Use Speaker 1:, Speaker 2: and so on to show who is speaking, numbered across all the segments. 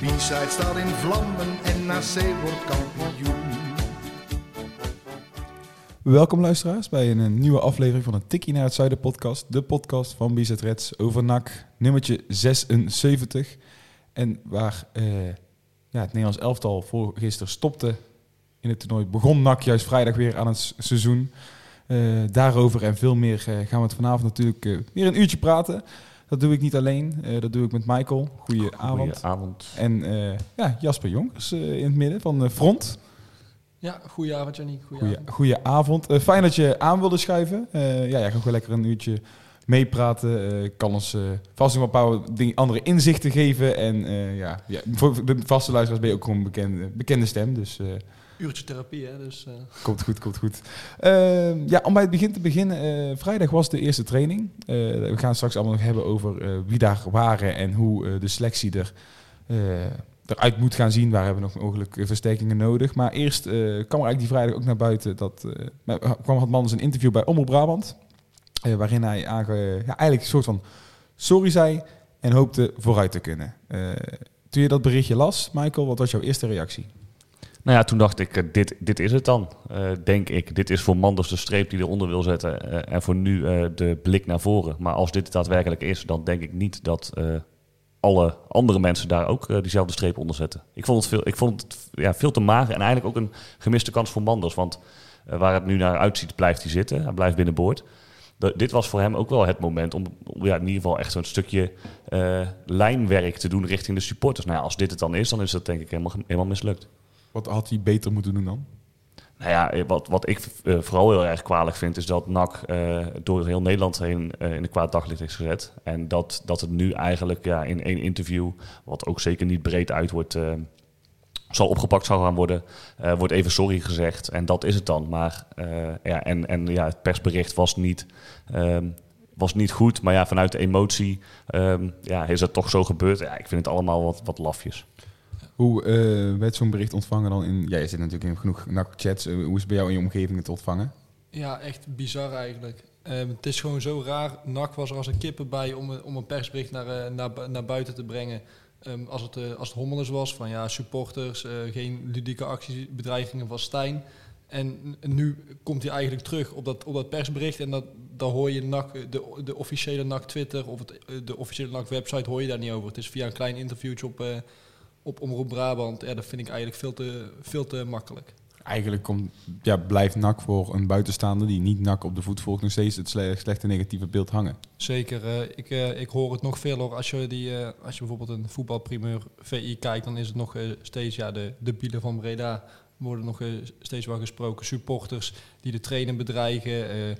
Speaker 1: De B-side staat in vlammen en NAC wordt kampioen.
Speaker 2: Welkom luisteraars bij een nieuwe aflevering van een Tikkie naar het Zuiden podcast. De podcast van Bizet Reds over NAC, nummertje 76. En waar eh, ja, het Nederlands elftal voor gisteren stopte in het toernooi, begon NAC juist vrijdag weer aan het seizoen. Eh, daarover en veel meer eh, gaan we het vanavond natuurlijk eh, weer een uurtje praten. Dat doe ik niet alleen, eh, dat doe ik met Michael. Goedenavond.
Speaker 3: Goedenavond.
Speaker 2: En eh, ja, Jasper Jonkers eh, in het midden van de Front.
Speaker 4: Ja, goedenavond Jannie.
Speaker 2: Goeie,
Speaker 4: Goedenavond.
Speaker 2: goeie avond. Eh, fijn dat je aan wilde schuiven. Eh, ja, jij kan gewoon lekker een uurtje meepraten. Eh, kan ons eh, vast nog een paar ding, andere inzichten geven. En eh, ja, ja, voor de vaste luisteraars ben je ook gewoon een bekende, bekende stem. Dus eh,
Speaker 4: Uurtje therapie, hè? Dus, eh,
Speaker 2: komt goed, komt goed. Eh, ja, om bij het begin te beginnen. eh, vrijdag was de eerste training. Eh, we gaan straks allemaal nog hebben over wie daar waren en hoe de selectie er, eruit moet gaan zien. Waar hebben we nog mogelijk versterkingen nodig. Maar eerst kwam eigenlijk die vrijdag ook naar buiten dat kwam had Manders een interview bij Omroep Brabant. waarin hij ja, eigenlijk een soort van sorry zei en hoopte vooruit te kunnen. Toen je dat berichtje las, Michael, wat was jouw eerste reactie?
Speaker 3: Nou ja, toen dacht ik, eh, dit, dit is het dan, eh, denk ik. Dit is voor Manders de streep die eronder wil zetten eh, en voor nu de blik naar voren. Maar als dit daadwerkelijk is, dan denk ik niet dat alle andere mensen daar ook diezelfde streep onder zetten. Ik vond het, veel, ik vond het ja, veel te mager en eigenlijk ook een gemiste kans voor Manders. Want waar het nu naar uitziet, blijft hij zitten. Hij blijft binnenboord. Dit was voor hem ook wel het moment om, ja, in ieder geval echt zo'n stukje lijnwerk te doen richting de supporters. Nou ja, als dit het dan is, dan is dat denk ik helemaal, helemaal mislukt.
Speaker 2: Wat had hij beter moeten doen dan?
Speaker 3: Nou ja, wat, wat ik eh, vooral heel erg kwalijk vind, is dat NAC eh, door heel Nederland heen eh, in de kwaad daglicht is gezet. En dat, dat het nu eigenlijk ja, in één interview, wat ook zeker niet breed uit wordt, zal opgepakt zou gaan worden, wordt even sorry gezegd. En dat is het dan. Maar ja, en, en ja, het persbericht was niet, ehm, was niet goed. Maar ja, vanuit de emotie ehm, ja, is het toch zo gebeurd. Ja, ik vind het allemaal wat, wat lafjes.
Speaker 2: Hoe eh, werd zo'n bericht ontvangen dan in... Ja, je zit natuurlijk in genoeg NAC-chats. Eh, hoe is het bij jou in je omgeving te ontvangen?
Speaker 4: ja, echt bizar eigenlijk. Ehm, het is gewoon zo raar. NAC was er als een kippen bij om, een- om een persbericht naar, eh, naar, naar buiten te brengen. Ehm, als, het, eh, als het hommelers was van ja, supporters, eh, geen ludieke acties, bedreigingen van Stijn. En nu komt hij eigenlijk terug op dat, op dat persbericht en dat, hoor je NAC, de, de officiële NAC Twitter of het, eh, de officiële NAC website hoor je daar niet over. Het is via een klein interviewtje op, eh, op Omroep Brabant. Ja, dat vind ik eigenlijk veel te, veel te makkelijk.
Speaker 2: Eigenlijk komt, ja, blijft NAC voor een buitenstaander die niet NAC op de voet volgt... nog steeds het sle- slechte negatieve beeld hangen.
Speaker 4: Zeker. eh, ik, eh, ik hoor het nog veel hoor. Als je, die, eh, als je bijvoorbeeld een voetbalprimeur VI kijkt, dan is het nog steeds ja, de, de bielen van Breda worden nog steeds wel gesproken. Supporters die de trainer bedreigen,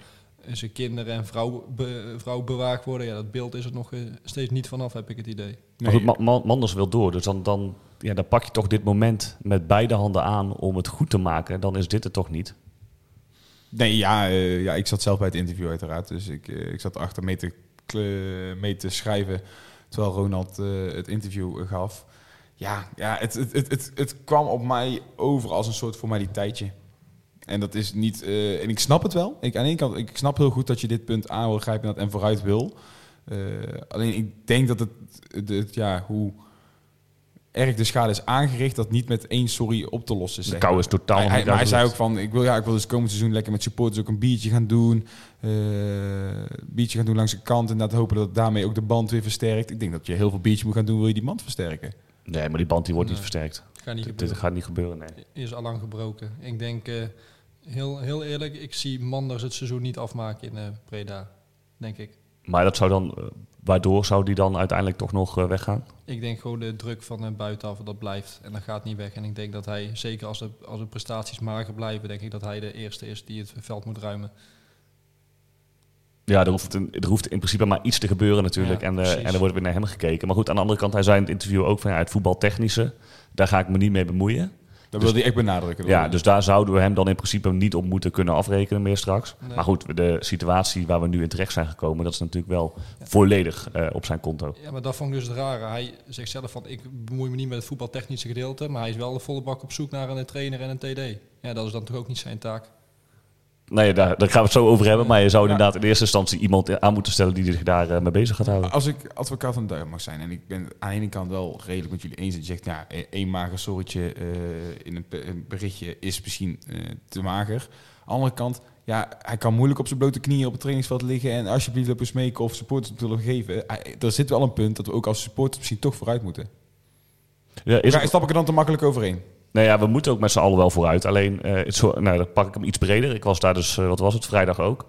Speaker 4: zijn kinderen en vrouw, be, vrouw bewaakt worden. Ja, dat beeld is er nog eh, steeds niet vanaf, heb ik het idee.
Speaker 3: Maar goed, Ma- Ma- Manders wil door, dus dan, dan, ja, dan pak je toch dit moment met beide handen aan om het goed te maken. Dan is dit het toch niet.
Speaker 2: Nee, ja, eh, ja, ik zat zelf bij het interview uiteraard. Dus ik, eh, ik zat achter mee te, mee te schrijven terwijl Ronald eh, het interview gaf. Ja, ja het, het, het, het, het kwam op mij over als een soort formaliteitje. En dat is niet... eh, en ik snap het wel. Ik, aan de ene kant, ik snap heel goed dat je dit punt aan wil grijpen en dat- en vooruit wil. Eh, alleen ik denk dat het, het, het- ja, hoe erg de schade is aangericht, dat niet met één sorry op te lossen is.
Speaker 3: De kou is totaal
Speaker 2: Hij, hij,
Speaker 3: niet
Speaker 2: maar hij zei ook van, ik wil, ja, ik wil dus komend seizoen lekker met supporters ook een biertje gaan doen. eh, een biertje gaan doen langs de kant en dat hopen dat daarmee ook de band weer versterkt. Ik denk dat je heel veel biertje moet gaan doen, wil je die band versterken.
Speaker 3: Nee, maar die band die wordt
Speaker 4: Nee.
Speaker 3: niet versterkt.
Speaker 4: Gaat niet
Speaker 3: Dit,
Speaker 4: gebeuren.
Speaker 3: dit gaat niet gebeuren, nee.
Speaker 4: Is al lang gebroken. Ik denk, eh, heel, heel eerlijk, ik zie Manders het seizoen niet afmaken in eh Breda. Denk ik.
Speaker 3: Maar dat zou dan, eh, waardoor zou die dan uiteindelijk toch nog eh, weggaan?
Speaker 4: Ik denk gewoon de druk van eh, buitenaf, dat blijft. En dat gaat niet weg. En ik denk dat hij, zeker als de, als de prestaties mager blijven, denk ik dat hij de eerste is die het veld moet ruimen.
Speaker 3: Ja, er hoeft, een- er hoeft in principe maar iets te gebeuren natuurlijk.
Speaker 4: Ja,
Speaker 3: en, eh, en er wordt weer naar hem gekeken. Maar goed, aan de andere kant, hij zei in het interview ook van ja, het voetbaltechnische, daar ga ik me niet mee bemoeien.
Speaker 2: Dat wil hij echt benadrukken.
Speaker 3: Ja, dus daar zouden we hem dan in principe niet op moeten kunnen afrekenen meer straks.
Speaker 4: Nee.
Speaker 3: Maar goed, de situatie waar we nu in terecht zijn gekomen, dat is natuurlijk wel volledig eh, op zijn konto.
Speaker 4: Ja, maar dat vond ik dus het rare. Hij zegt zelf van, ik bemoei me niet met het voetbaltechnische gedeelte, maar hij is wel de volle bak op zoek naar een trainer en een TD. Ja, dat is dan toch ook niet zijn taak.
Speaker 3: Nee, daar, daar gaan we het zo over hebben. Maar je zou
Speaker 2: Ja.
Speaker 3: inderdaad in eerste instantie iemand aan moeten stellen die zich daar eh, mee bezig gaat houden.
Speaker 2: Als ik advocaat van de duivel mag zijn en ik ben aan de ene kant wel redelijk met jullie eens dat je zegt, ja, e- één mager sorretje eh, in een, berichtje is misschien eh, te mager. Aan de andere kant, ja, hij kan moeilijk op zijn blote knieën op het trainingsveld liggen en alsjeblieft lopen smeken of supporters te willen geven. Er zit wel een punt dat we ook als supporters misschien toch vooruit moeten.
Speaker 3: Ja, is
Speaker 2: stap ik er dan te makkelijk overheen?
Speaker 3: Nou ja, we moeten ook met z'n allen wel vooruit. Alleen, het zo, nou, dan pak ik hem iets breder. Ik was daar dus, eh, wat was het, vrijdag ook.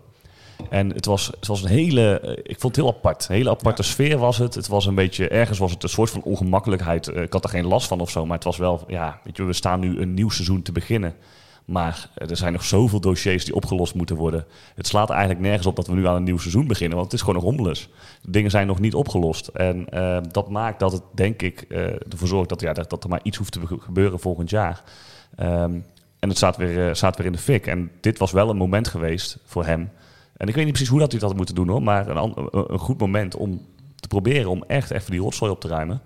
Speaker 3: En het was, het was een hele, eh, ik vond het heel apart. Een hele aparte sfeer was het. Het was een beetje, ergens was het een soort van ongemakkelijkheid. Ik had er geen last van of zo, maar het was wel, ja, weet je, we staan nu een nieuw seizoen te beginnen. Maar er zijn nog zoveel dossiers die opgelost moeten worden. Het slaat eigenlijk nergens op dat we nu aan een nieuw seizoen beginnen, want het is gewoon nog rommeles. De dingen zijn nog niet opgelost. En eh, dat maakt dat het, denk ik, eh, ervoor zorgt dat, ja, dat, er maar iets hoeft te ge- gebeuren volgend jaar. Ehm, en het staat weer, eh, staat weer in de fik. En dit was wel een moment geweest voor hem. En ik weet niet precies hoe dat hij dat had moeten doen hoor. Maar een- een goed moment om te proberen om echt even die rotzooi op te ruimen.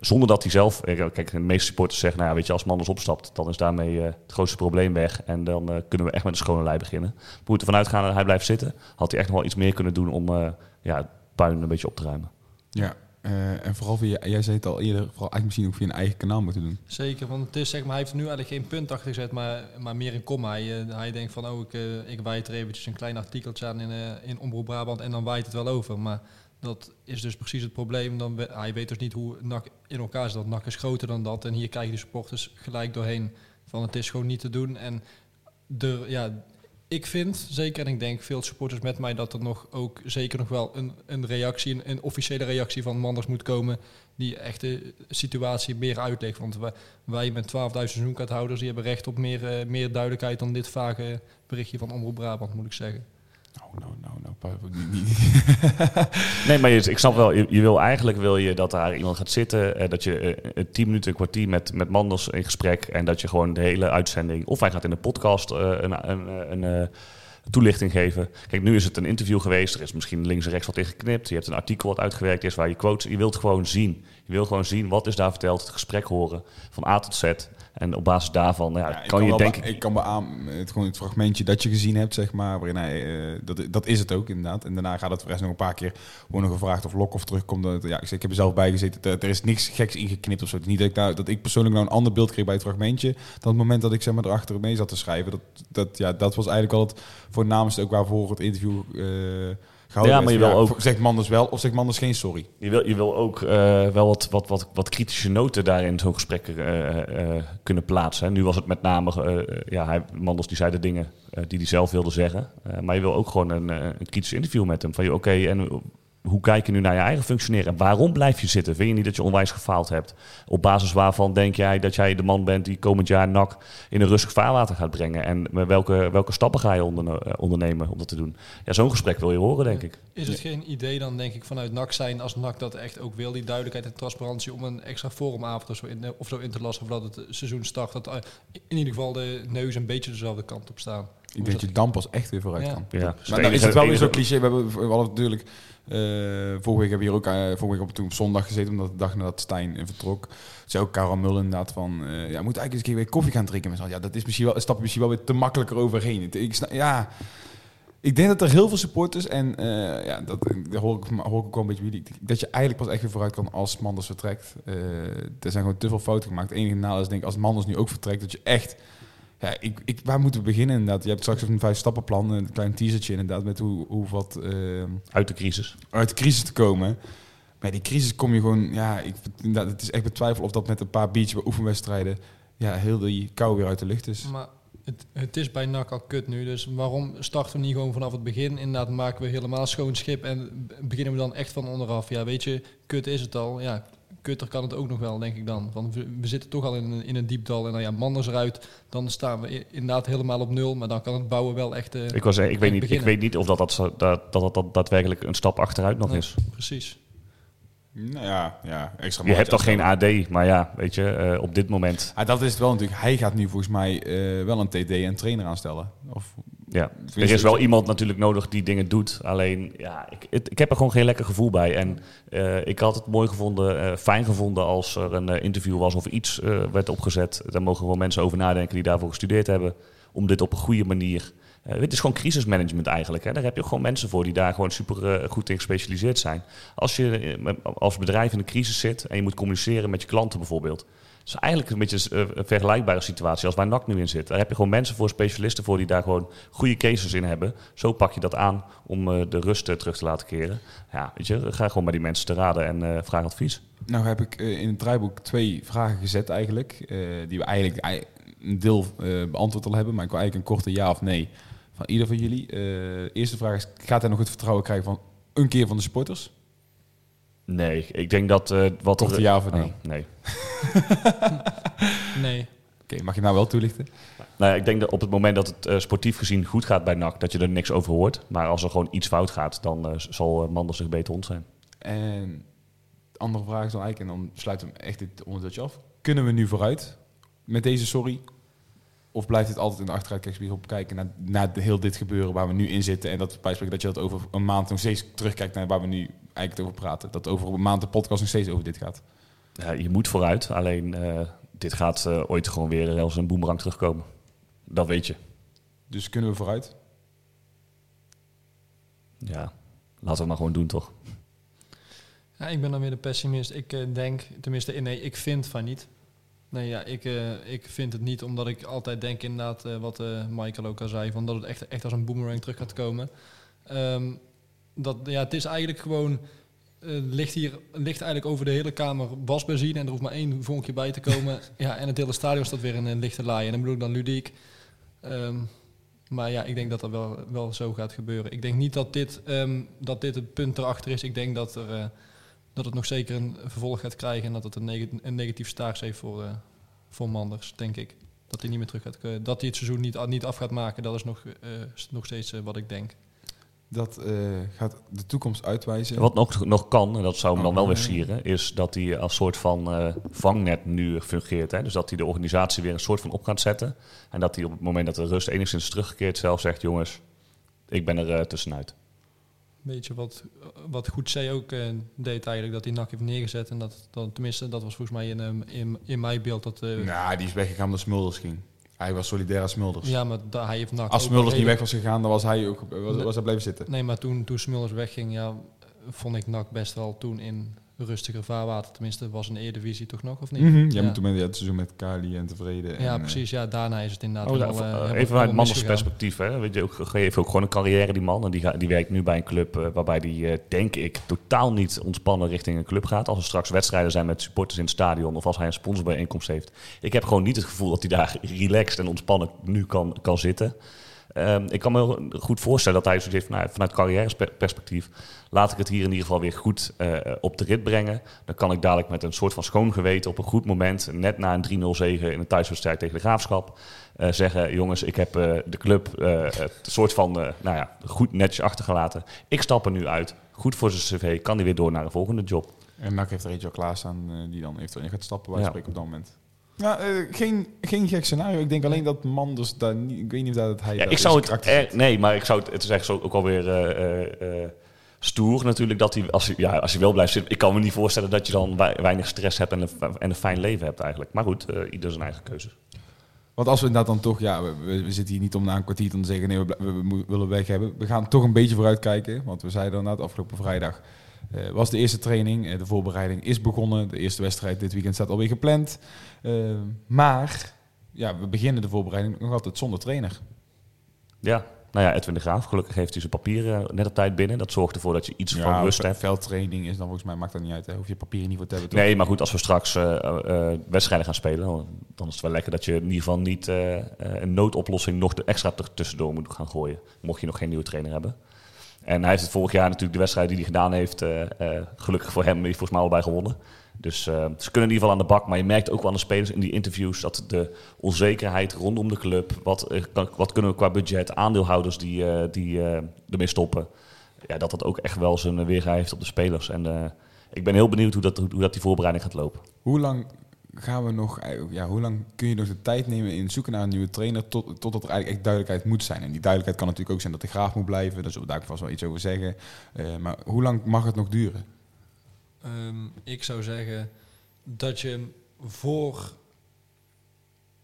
Speaker 3: Zonder dat hij zelf... eh, Kijk, de meeste supporters zeggen... Nou ja, weet je, als Manders opstapt, dan is daarmee eh, het grootste probleem weg. En dan eh, kunnen we echt met een schone lei beginnen. We moeten ervan uitgaan dat hij blijft zitten. Had hij echt nog wel iets meer kunnen doen om eh, ja, het puin een beetje op te ruimen.
Speaker 2: Ja, eh, en vooral via, jij zei het al eerder, vooral eigenlijk misschien ook via een eigen kanaal moeten doen.
Speaker 4: Zeker, want het is zeg maar, hij heeft er nu eigenlijk geen punt achter gezet, maar, maar meer een komma. Hij, hij denkt van, oh, ik, eh, ik waait er eventjes een klein artikeltje aan in, in Omroep Brabant en dan waait het wel over. Maar dat is dus precies het probleem. Dan, hij weet dus niet hoe in elkaar zit. NAC is groter dan dat en hier krijgen de supporters gelijk doorheen van het is gewoon niet te doen. En de, ja, ik vind, zeker en ik denk veel supporters met mij, dat er nog ook zeker nog wel een, een reactie, een, officiële reactie van Manders moet komen die echt de situatie meer uitlegt. Want wij, wij met 12.000 seizoenkaarthouders, die hebben recht op meer, eh, meer duidelijkheid dan dit vage berichtje van Omroep Brabant, moet ik zeggen.
Speaker 2: Nou, nou, nou, nou, niet-
Speaker 3: Nee, maar je, ik snap wel, je, wil eigenlijk wil je dat daar iemand gaat zitten, eh, dat je eh, een tien minuten, een kwartier met, met Manders in gesprek en dat je gewoon de hele uitzending, of hij gaat in de podcast eh, een, een, een, een eh, toelichting geven. Kijk, nu is het een interview geweest, er is misschien links en rechts wat in geknipt, je hebt een artikel wat uitgewerkt is waar je quotes, je wilt gewoon zien. Je wil gewoon zien wat is daar verteld, het gesprek horen van A tot Z. En op basis daarvan ja,
Speaker 2: Ja,
Speaker 3: kan je
Speaker 2: wel
Speaker 3: denk ik...
Speaker 2: ik kan beamen, het, gewoon het fragmentje dat je gezien hebt, zeg maar, waarin hij, eh, dat, dat is het ook inderdaad. En daarna gaat het rest nog een paar keer worden gevraagd of Lokhoff terugkomt. Dat, ja, ik, zeg, ik heb er zelf bij gezeten, er, er is niks geks ingeknipt of zo. Niet dat ik, nou, dat ik persoonlijk nou een ander beeld kreeg bij het fragmentje, dan het moment dat ik zeg maar erachter mee zat te schrijven. Dat, dat, ja, dat was eigenlijk al het voornaamste ook waarvoor het interview eh
Speaker 3: Ja, maar je wil ook-
Speaker 2: Zegt Manders wel of zegt Manders geen sorry?
Speaker 3: Je wil, je wil ook eh, wel wat, wat, wat, wat kritische noten daarin in zo'n gesprek eh, eh, kunnen plaatsen. Nu was het met name, ja, hij, Mandels die zei de dingen die hij zelf wilde zeggen. Maar je wil ook gewoon een, een kritisch interview met hem. Van je, oké, en hoe kijk je nu naar je eigen functioneren? En waarom blijf je zitten? Vind je niet dat je onwijs gefaald hebt? Op basis waarvan denk jij dat jij de man bent die komend jaar NAC in een rustig vaarwater gaat brengen? En welke, welke stappen ga je onderne- eh, ondernemen om dat te doen? Ja, zo'n gesprek wil je horen, denk ik.
Speaker 4: Is het geen idee dan, denk ik, vanuit NAC zijn, als NAC dat echt ook wil, die duidelijkheid en transparantie, om een extra forumavond of zo in, of zo in te lassen voordat het seizoen start, dat eh, in ieder geval de neus een beetje dezelfde kant op staan?
Speaker 2: Ik denk dat je dan pas echt weer vooruit
Speaker 4: Ja.
Speaker 2: kan.
Speaker 3: Ja,
Speaker 2: Maar nou is het wel weer zo cliché. We, hebben, we hadden natuurlijk... eh vorige week hebben we hier ook... eh, vorige week op, toen op zondag gezeten, omdat de dag nadat Stijn vertrok. Zei ook Karel Mullen inderdaad van... eh, ja, we moeten eigenlijk eens een keer weer koffie gaan drinken. met. Ja, dat is misschien wel, stap misschien wel weer te makkelijker overheen. Ik, ja... Ik denk dat er heel veel supporters en ja, dat, hoor, ik, hoor ik ook wel een beetje jullie. Dat je eigenlijk pas echt weer vooruit kan als Manders vertrekt. Er zijn gewoon te veel fouten gemaakt. Het enige nadeel is denk ik als Manders nu ook vertrekt, dat je echt ja, ik, ik, waar moeten we beginnen inderdaad? Je hebt straks een vijf stappenplan, een klein teasertje inderdaad, met hoe, hoe wat eh,
Speaker 3: Uit de crisis.
Speaker 2: uit de crisis te komen. Maar die crisis kom je gewoon, ja, ik, inderdaad, het is echt betwijfel of dat met een paar beach oefenwedstrijden, ja, heel die kou weer uit de lucht is.
Speaker 4: Maar het, het is bij NAC al kut nu, dus waarom starten we niet gewoon vanaf het begin? Inderdaad maken we helemaal schoon schip en beginnen we dan echt van onderaf. Ja, weet je, kut is het al. Ja, kutter kan het ook nog wel, denk ik dan. Want we, we zitten toch al in een, in een diepdal en dan ja, Manders eruit, dan staan we inderdaad helemaal op nul. Maar dan kan het bouwen wel echt... eh,
Speaker 3: Ik, was, ik, weet niet, ik weet niet of dat, dat, dat, dat, dat, daadwerkelijk een stap achteruit nog
Speaker 4: Nee.
Speaker 3: is.
Speaker 4: Precies.
Speaker 2: Nou ja, ja extra
Speaker 3: Je hebt toch geen. AD, maar ja, weet je, eh, op dit moment...
Speaker 2: Ah, dat is het wel natuurlijk. Hij gaat nu volgens mij eh, wel een TD en trainer aanstellen. Of,
Speaker 3: Ja, er is wel iemand natuurlijk nodig die dingen doet. Alleen, ja, ik, het- ik heb er gewoon geen lekker gevoel bij. En eh, ik had het mooi gevonden, eh, fijn gevonden als er een eh, interview was of iets werd opgezet. Daar mogen wel mensen over nadenken die daarvoor gestudeerd hebben. Om dit op een goede manier... het is gewoon crisismanagement eigenlijk. Hè. Daar heb je gewoon mensen voor die daar gewoon super goed in gespecialiseerd zijn. Als je als bedrijf in een crisis zit en je moet communiceren met je klanten bijvoorbeeld... Is eigenlijk een beetje eh, een vergelijkbare situatie als waar NAC nu in zit. Daar heb je gewoon mensen voor, specialisten voor, die daar gewoon goede cases in hebben. Zo pak je dat aan om eh, de rust eh, terug te laten keren. Ja, weet je, ga gewoon bij die mensen te raden en vraag advies.
Speaker 2: Nou heb ik in het draaiboek twee vragen gezet eigenlijk. die we eigenlijk ei- een deel beantwoord al hebben. Maar ik wil eigenlijk een korte ja of nee van ieder van jullie. Eerste vraag is, gaat hij nog het vertrouwen krijgen van een keer van de supporters?
Speaker 3: Nee, ik denk dat eh, wat
Speaker 2: Korte
Speaker 3: er...
Speaker 2: ja of nee?
Speaker 3: Oh, nee.
Speaker 4: Nee.
Speaker 2: Oké, mag je nou wel toelichten?
Speaker 3: Nou, ja, ik denk dat op het moment dat het eh, sportief gezien goed gaat bij NAC, dat je er niks over hoort. Maar als er gewoon iets fout gaat, dan eh, zal Manders zich beter hond zijn.
Speaker 2: En de andere vraag is dan eigenlijk, en dan sluiten we echt dit onderdeeltje af. Kunnen we nu vooruit met deze sorry? Of blijft het altijd in de achteruitkijkspiegel kijken naar, naar de, heel dit gebeuren waar we nu in zitten? En dat bijspreken dat je dat over een maand nog steeds terugkijkt naar waar we nu eigenlijk over praten. Dat over een maand de podcast nog steeds over dit gaat.
Speaker 3: Ja, je moet vooruit, alleen eh, dit gaat eh, ooit gewoon weer als een boemerang terugkomen. Dat weet je.
Speaker 2: Dus kunnen we vooruit?
Speaker 3: Ja, laten we maar gewoon doen, toch?
Speaker 4: Ja, ik ben dan weer de pessimist. Ik eh, denk, tenminste, nee, ik vind van niet. Nee, ja, ik, eh, ik vind het niet, omdat ik altijd denk inderdaad, eh, wat eh, Michael ook al zei, van dat het echt, echt als een boomerang terug gaat komen. Ehm, dat, ja, het is eigenlijk gewoon, eh, ligt hier ligt eigenlijk over de hele kamer wasbenzine en er hoeft maar één vonkje bij te komen. ja, en het hele stadion staat weer in een lichte laai. En dan bedoel ik dan ludiek. Ehm, maar ja, ik denk dat dat wel, wel zo gaat gebeuren. Ik denk niet dat dit, ehm, dat dit het punt erachter is. Ik denk dat, er, eh, dat het nog zeker een vervolg gaat krijgen en dat het een, neg een negatief staars heeft voor, eh, voor Manders, denk ik. Dat hij niet meer terug gaat Dat hij het seizoen niet, niet af gaat maken, dat is nog, nog steeds wat ik denk.
Speaker 2: Dat eh, gaat de toekomst uitwijzen.
Speaker 3: Wat nog, nog kan, en dat zou hem dan wel weer
Speaker 2: Oh.
Speaker 3: sieren, is dat hij als soort van eh, vangnet nu fungeert. Hè? Dus dat hij de organisatie weer een soort van op gaat zetten. En dat hij op het moment dat de rust enigszins is teruggekeerd zelf zegt, jongens, ik ben er eh, tussenuit.
Speaker 4: Weet je wat, wat Goed C ook eh, deed eigenlijk, dat hij NAC heeft neergezet. En dat, dat, tenminste, dat was volgens mij in, ehm, in, in mijn beeld. Dat, eh,
Speaker 2: Nou, die is weggegaan omdat Smulders ging. Hij was solidair als Smulders.
Speaker 4: ja, maar da- hij heeft NAC
Speaker 2: Als Smulders niet weg was gegaan, dan was hij ook was, was hij blijven zitten.
Speaker 4: Nee, maar toen, toen Smulders wegging, ja, vond ik NAC best wel toen in rustiger vaarwater. Tenminste, was een Eredivisie toch nog, of niet?
Speaker 2: Mhm, Ja,
Speaker 4: ja.
Speaker 2: maar toen met ja, het seizoen met Kali en tevreden.
Speaker 4: Ja,
Speaker 2: en, eh,
Speaker 4: precies. Ja, daarna is het inderdaad
Speaker 3: Oh,
Speaker 4: wel, eh,
Speaker 3: eh, even vanuit
Speaker 4: helemaal
Speaker 3: Manders
Speaker 4: misgegaan.
Speaker 3: perspectief. Hè? Weet je, ook, geef ook gewoon een carrière die man. En die, ga- die werkt nu bij een club eh, waarbij die, eh, denk ik, totaal niet ontspannen richting een club gaat. Als er straks wedstrijden zijn met supporters in het stadion of als hij een sponsorbijeenkomst heeft. Ik heb gewoon niet het gevoel dat hij daar relaxed en ontspannen nu kan, kan zitten. Ehm, ik kan me heel goed voorstellen dat hij zoiets heeft vanuit, vanuit carrièreperspectief. Laat ik het hier in ieder geval weer goed eh, op de rit brengen. Dan kan ik dadelijk met een soort van schoon geweten op een goed moment, net na een 3-0 zege in een thuiswedstrijd tegen de Graafschap, eh, zeggen: jongens, ik heb eh, de club het soort van, nou ja, goed netjes achtergelaten. Ik stap er nu uit. Goed voor zijn cv, kan hij weer door naar een volgende job.
Speaker 2: En NAC heeft er eentje al klaarstaan die dan eventueel in gaat stappen. Wij
Speaker 3: Ja.
Speaker 2: spreken op dat moment. Ja, eh, geen, geen gek scenario. Ik denk alleen dat Manders daar niet... Ik weet niet of dat hij...
Speaker 3: Ja,
Speaker 2: daar
Speaker 3: ik zou het er, nee, maar ik zou het, het is echt zo ook alweer eh, eh, eh, stoer natuurlijk dat hij als, hij, ja, als hij wel blijft zitten. Ik kan me niet voorstellen dat je dan wei- weinig stress hebt en een, en een fijn leven hebt eigenlijk. Maar goed, eh, ieder zijn eigen keuze.
Speaker 2: Want als we inderdaad dan toch, ja, we, we- we zitten hier niet om na een kwartier te zeggen, nee, we, willen weg hebben. We gaan toch een beetje vooruit kijken, want we zeiden inderdaad afgelopen vrijdag eh, was de eerste training, eh, de voorbereiding is begonnen, de eerste wedstrijd dit weekend staat alweer gepland. Eh, maar, ja, we beginnen de voorbereiding nog altijd zonder trainer.
Speaker 3: Ja, nou ja, Edwin de Graaf, gelukkig heeft hij zijn papieren net op tijd binnen. Dat zorgt ervoor dat je iets van rust hebt.
Speaker 2: veldtraining is dan volgens mij, maakt dat niet uit, hè, hoef je papieren niet voor te hebben. toch?
Speaker 3: Nee, maar goed, als we straks wedstrijden gaan spelen, dan- is het wel lekker dat je in ieder geval niet een noodoplossing nog extra tussendoor moet gaan gooien. Mocht je nog geen nieuwe trainer hebben. En hij heeft het vorig jaar natuurlijk de wedstrijd die hij gedaan heeft, eh, eh, gelukkig voor hem, heeft volgens mij allebei gewonnen. Dus eh, ze kunnen in ieder geval aan de bak. Maar je merkt ook wel aan de spelers in die interviews dat de onzekerheid rondom de club, wat, wat kunnen we qua budget, aandeelhouders die, die ermee stoppen, ja, dat dat ook echt wel zijn weerga heeft op de spelers. En ik ben heel benieuwd hoe dat, hoe dat die voorbereiding gaat lopen.
Speaker 2: Hoe lang gaan we nog, eh, ja, hoe lang kun je nog de tijd nemen in zoeken naar een nieuwe trainer tot, totdat er eigenlijk echt duidelijkheid moet zijn? En die duidelijkheid kan natuurlijk ook zijn dat de graaf moet blijven, daar zullen we daar vast wel iets over zeggen. Eh, maar hoe lang mag het nog duren?
Speaker 4: Ehm, ik zou zeggen dat je voor,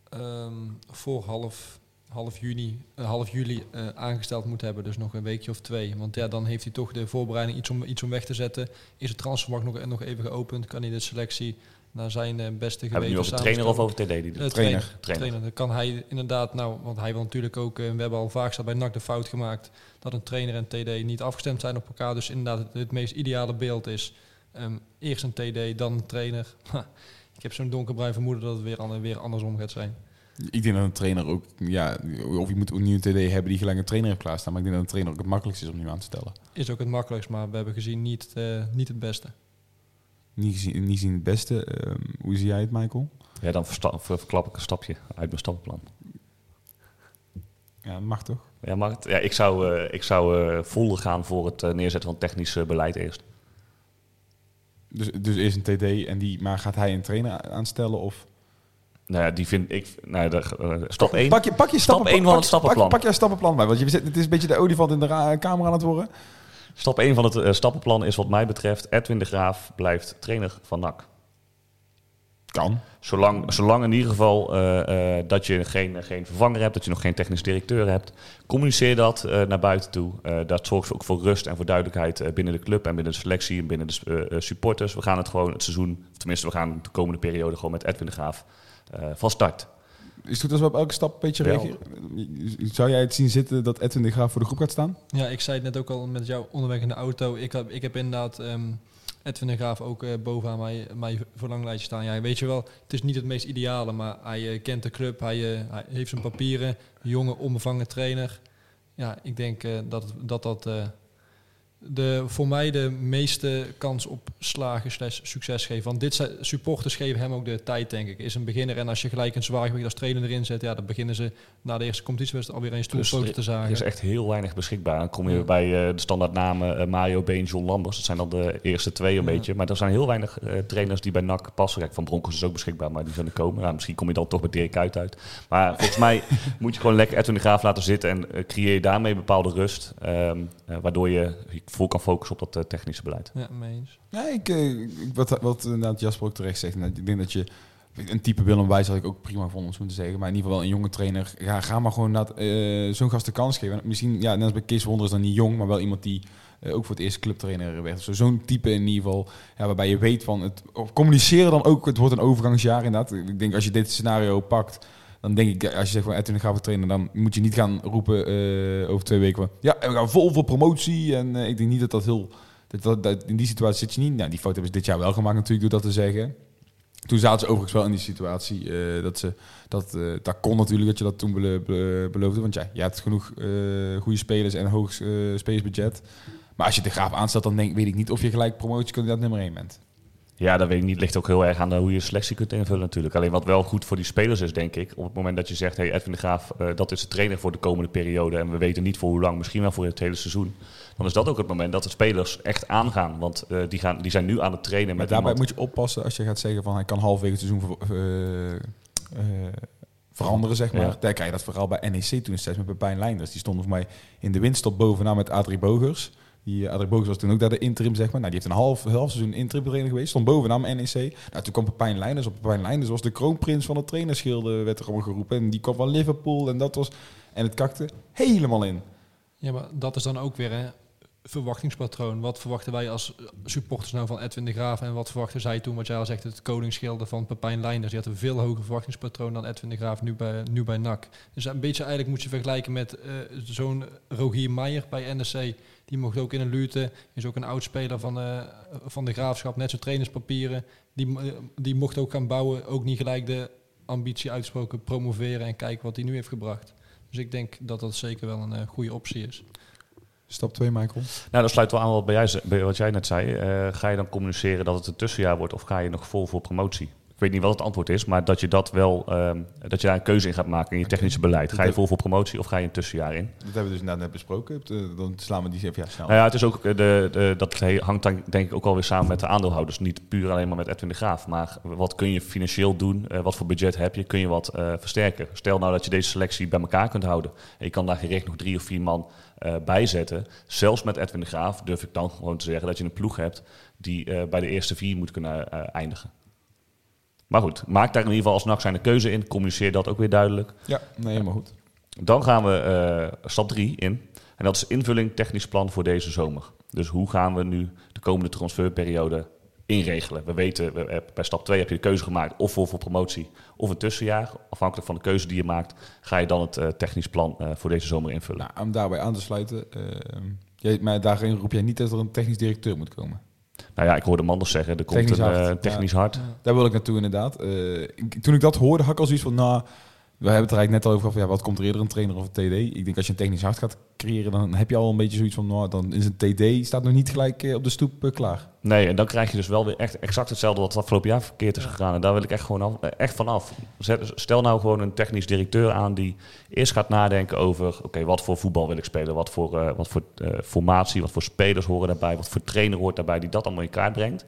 Speaker 4: ehm, voor half, half, juni, eh, half juli aangesteld moet hebben. Dus nog een weekje of twee. Want ja, dan heeft hij toch de voorbereiding iets om, iets om weg te zetten. Is het transfermarkt nog, nog even geopend? Kan hij de selectie naar zijn eh, beste
Speaker 3: Hebben we nu
Speaker 4: geweten
Speaker 3: over trainer of over TD? Die
Speaker 4: Eh,
Speaker 3: doet?
Speaker 4: trainer.
Speaker 3: Trainer.
Speaker 4: trainer. Dan kan hij inderdaad, nou, want hij wil natuurlijk ook, eh, we hebben al vaak bij NAC de fout gemaakt dat een trainer en TD niet afgestemd zijn op elkaar. Dus inderdaad, het, het meest ideale beeld is ehm, eerst een TD, dan een trainer. Ik heb zo'n donkerbruin vermoeden dat het weer, weer andersom gaat zijn.
Speaker 2: Ik denk dat een trainer ook, ja, of je moet een nieuwe TD hebben die gelijk een trainer heeft klaarstaan. Maar ik denk dat een trainer ook het makkelijkst is om nu aan te stellen.
Speaker 4: Is ook het makkelijkst, maar we hebben gezien niet, eh, niet het beste.
Speaker 2: Niet gezien, niet zien het beste. Ehm, hoe zie jij het, Michael?
Speaker 3: Ja, dan verklap ik een stapje uit mijn stappenplan.
Speaker 2: Ja, mag toch?
Speaker 3: Ja, het- ja, ik zou, eh, ik zou eh, vol gaan voor het eh, neerzetten van technisch beleid eerst.
Speaker 2: Dus, dus eerst een TD, en die, maar gaat hij een trainer aanstellen? Of?
Speaker 3: Nou ja, die vind ik... Nou, de, stap 1.
Speaker 2: Pak je, pak je
Speaker 3: Stap één van
Speaker 2: pak-
Speaker 3: het stappenplan.
Speaker 2: Pak, pak je stappenplan bij, want je zit, het is een beetje de olifant in de ra- kamer aan het worden.
Speaker 3: Stap 1 van het eh, stappenplan is wat mij betreft... Edwin de Graaf blijft trainer van NAC.
Speaker 2: Kan.
Speaker 3: Zolang, zolang in ieder geval eh, eh, dat je geen, geen vervanger hebt, dat je nog geen technisch directeur hebt, communiceer dat naar buiten toe. Dat zorgt ook voor rust en voor duidelijkheid binnen de club en binnen de selectie en binnen de supporters. We gaan het gewoon het seizoen, tenminste we gaan de komende periode gewoon met Edwin de Graaf van start.
Speaker 2: Is het goed als we op elke stap een beetje reageren? Zou jij het zien zitten dat Edwin de Graaf voor de groep gaat staan?
Speaker 4: Ja, ik zei het net ook al met jou onderweg in de auto. Ik heb, ik heb inderdaad ehm, Edwin de Graaf ook eh, bovenaan mij, mij verlanglijstje staan. Ja, weet je wel, het is niet het meest ideale, maar hij eh, kent de club. Hij, eh, hij heeft zijn papieren. Jonge, onbevangen trainer. Ja, ik denk dat dat, dat de, voor mij de meeste kans op slagen slash succes geeft. Want dit zijn, supporters geven hem ook de tijd, denk ik. Is een beginner en als je gelijk een zwaargewicht als trainer erin zet, ja, dan beginnen ze na de eerste competitiewedstrijd alweer een stoelpoten te
Speaker 3: er
Speaker 4: zagen.
Speaker 3: is echt heel weinig beschikbaar. Dan kom je
Speaker 4: Ja.
Speaker 3: bij eh, de standaardnamen eh, Mario Been, John Lambers. Dat zijn dan de eerste twee een
Speaker 4: Ja.
Speaker 3: beetje. Maar er zijn heel weinig eh, trainers die bij NAC passen. Kijk, Van Bronckhorst is ook beschikbaar, maar die er komen. Nou, misschien kom je dan toch bij Dirk Kuyt uit. Maar volgens mij moet je gewoon lekker Edwin de Graaf laten zitten... en creëer je daarmee bepaalde rust. ehm, eh, waardoor je vol kan focussen op dat eh, technische beleid.
Speaker 4: Ja, mee eens.
Speaker 2: Ja, ik, eh, ik- wat, wat inderdaad Jasper ook terecht zegt. inderdaad, Ik denk dat je een type Willem Wijs had ik ook prima vond om zo te zeggen. Maar in ieder geval wel een jonge trainer. Ja, ga maar gewoon dat, eh, zo'n gast de kans geven. Misschien, ja, net als bij Kees Wonder is dan niet jong, maar wel iemand die ook voor het eerst clubtrainer werd. zo. Zo'n type in ieder geval, ja, waarbij je weet van het of communiceren dan ook. Het wordt een overgangsjaar inderdaad. Ik denk als je dit scenario pakt. Dan denk ik, als je zegt van Edwin gaat trainen, dan moet je niet gaan roepen eh, over twee weken van ja, we gaan vol voor promotie. En eh, ik denk niet dat dat heel dat, dat, in die situatie zit je niet. Nou, die foto hebben ze dit jaar wel gemaakt natuurlijk, door dat te zeggen. Toen zaten ze overigens wel in die situatie eh, dat ze dat dat kon natuurlijk dat je dat toen belo- be- beloofde, want ja, je hebt genoeg eh, goede spelers en hoog spelersbudget. Maar als je de graaf aanstelt, dan denk, weet ik niet of je gelijk promotiekandidaat nummer 1 bent.
Speaker 3: Ja, dat weet ik niet. Ligt ook heel erg aan hoe je selectie kunt invullen natuurlijk. Alleen wat wel goed voor die spelers is, denk ik... op het moment dat je zegt, hey, Edwin de Graaf, eh, dat is de trainer voor de komende periode... en we weten niet voor hoe lang, misschien wel voor het hele seizoen... dan is dat ook het moment dat de spelers echt aangaan. Want eh, die, gaan, die zijn nu aan het trainen
Speaker 2: Maar
Speaker 3: met
Speaker 2: daarbij
Speaker 3: iemand-
Speaker 2: moet je oppassen als je gaat zeggen van hij kan halverwege het seizoen eh, veranderen, zeg maar.
Speaker 3: Ja.
Speaker 2: Daar krijg je dat vooral bij NEC toen steeds met Pepijn Leinders. Die stond voor mij in de winststop bovenaan met Adrie Bogers. Die Adrie Bogers was toen ook daar de interim, zeg maar. Nou, die heeft een half, half seizoen interim trainer geweest. Stond bovenaan NEC. Nou, toen kwam Pepijn Leinders. Op Pepijn Leinders was de kroonprins van het trainerschilde, werd er geroepen. En die kwam van Liverpool en dat was... En het kakte helemaal in.
Speaker 4: Ja, maar dat is dan ook weer een verwachtingspatroon. Wat verwachten wij als supporters nou van Edwin de Graaf en wat verwachten zij toen, wat jij al zegt, het koningsschilde van Pepijn Leinders. Die had een veel hoger verwachtingspatroon dan Edwin de Graaf nu bij, nu bij NAC. Dus een beetje eigenlijk moet je vergelijken met eh, zo'n Rogier Meijer bij NEC. Die mocht ook in een luwte, is ook een oud speler van, eh, van de Graafschap, net zo trainerspapieren. Die, eh, die mocht ook gaan bouwen, ook niet gelijk de ambitie uitgesproken promoveren en kijken wat hij nu heeft gebracht. Dus ik denk dat dat zeker wel een goede optie is.
Speaker 2: Stap 2, Michael.
Speaker 3: Nou, dat sluit wel aan wat, bij jij, bij wat jij net zei. Eh, ga je dan communiceren dat het een tussenjaar wordt... of ga je nog vol voor promotie? weet niet wat het antwoord is, maar dat je dat wel, ehm, dat je daar een keuze in gaat maken in je technische beleid. Ga je vol voor promotie of ga je een tussenjaar in?
Speaker 2: Dat hebben we dus inderdaad net besproken. Eh, Dan slaan we die even ja, snel.
Speaker 3: Nou ja, het is ook eh, de, de, dat hangt dan denk ik ook alweer samen met de aandeelhouders. Niet puur alleen maar met Edwin de Graaf. Maar wat kun je financieel doen? Wat voor budget heb je? Kun je wat versterken? Stel nou dat je deze selectie bij elkaar kunt houden. En je kan daar gericht nog drie of vier man eh bij zetten. Zelfs met Edwin de Graaf durf ik dan gewoon te zeggen dat je een ploeg hebt die eh, bij de eerste vier moet kunnen eh, eindigen. Maar goed, maak daar in ieder geval als NAC zijn de keuze in. Communiceer dat ook weer duidelijk.
Speaker 2: Ja, nee, helemaal goed.
Speaker 3: Dan gaan we stap 3 in. En dat is invulling technisch plan voor deze zomer. Dus hoe gaan we nu de komende transferperiode inregelen? We weten, we, bij stap 2 heb je de keuze gemaakt of voor, voor promotie of een tussenjaar. Afhankelijk van de keuze die je maakt, ga je dan het eh, technisch plan eh, voor deze zomer invullen.
Speaker 2: Nou, om daarbij aan te sluiten. eh, jij, maar daarin roep jij niet dat er een technisch directeur moet komen.
Speaker 3: Nou ja, ik hoorde Manders zeggen, er komt
Speaker 2: Technisch
Speaker 3: een
Speaker 2: hard, ja.
Speaker 3: technisch hard.
Speaker 2: Daar wil ik naartoe inderdaad. Ik- toen ik dat hoorde, had ik al zoiets van, nou, we hebben het er eigenlijk net al over gehad, van, ja, wat komt er eerder, een trainer of een TD? Ik denk als je een technisch hart gaat creëren, dan heb je al een beetje zoiets van, nou, dan is een TD, staat nog niet gelijk eh, op de stoep eh, klaar.
Speaker 3: Nee, en dan krijg je dus wel weer echt exact hetzelfde wat het afgelopen jaar verkeerd is gegaan. En daar wil ik echt gewoon af, eh, echt van af. Stel nou gewoon een technisch directeur aan die eerst gaat nadenken over... oké, wat voor voetbal wil ik spelen? Wat voor, eh, wat voor eh, formatie, wat voor spelers horen daarbij? Wat voor trainer hoort daarbij die dat allemaal in kaart brengt?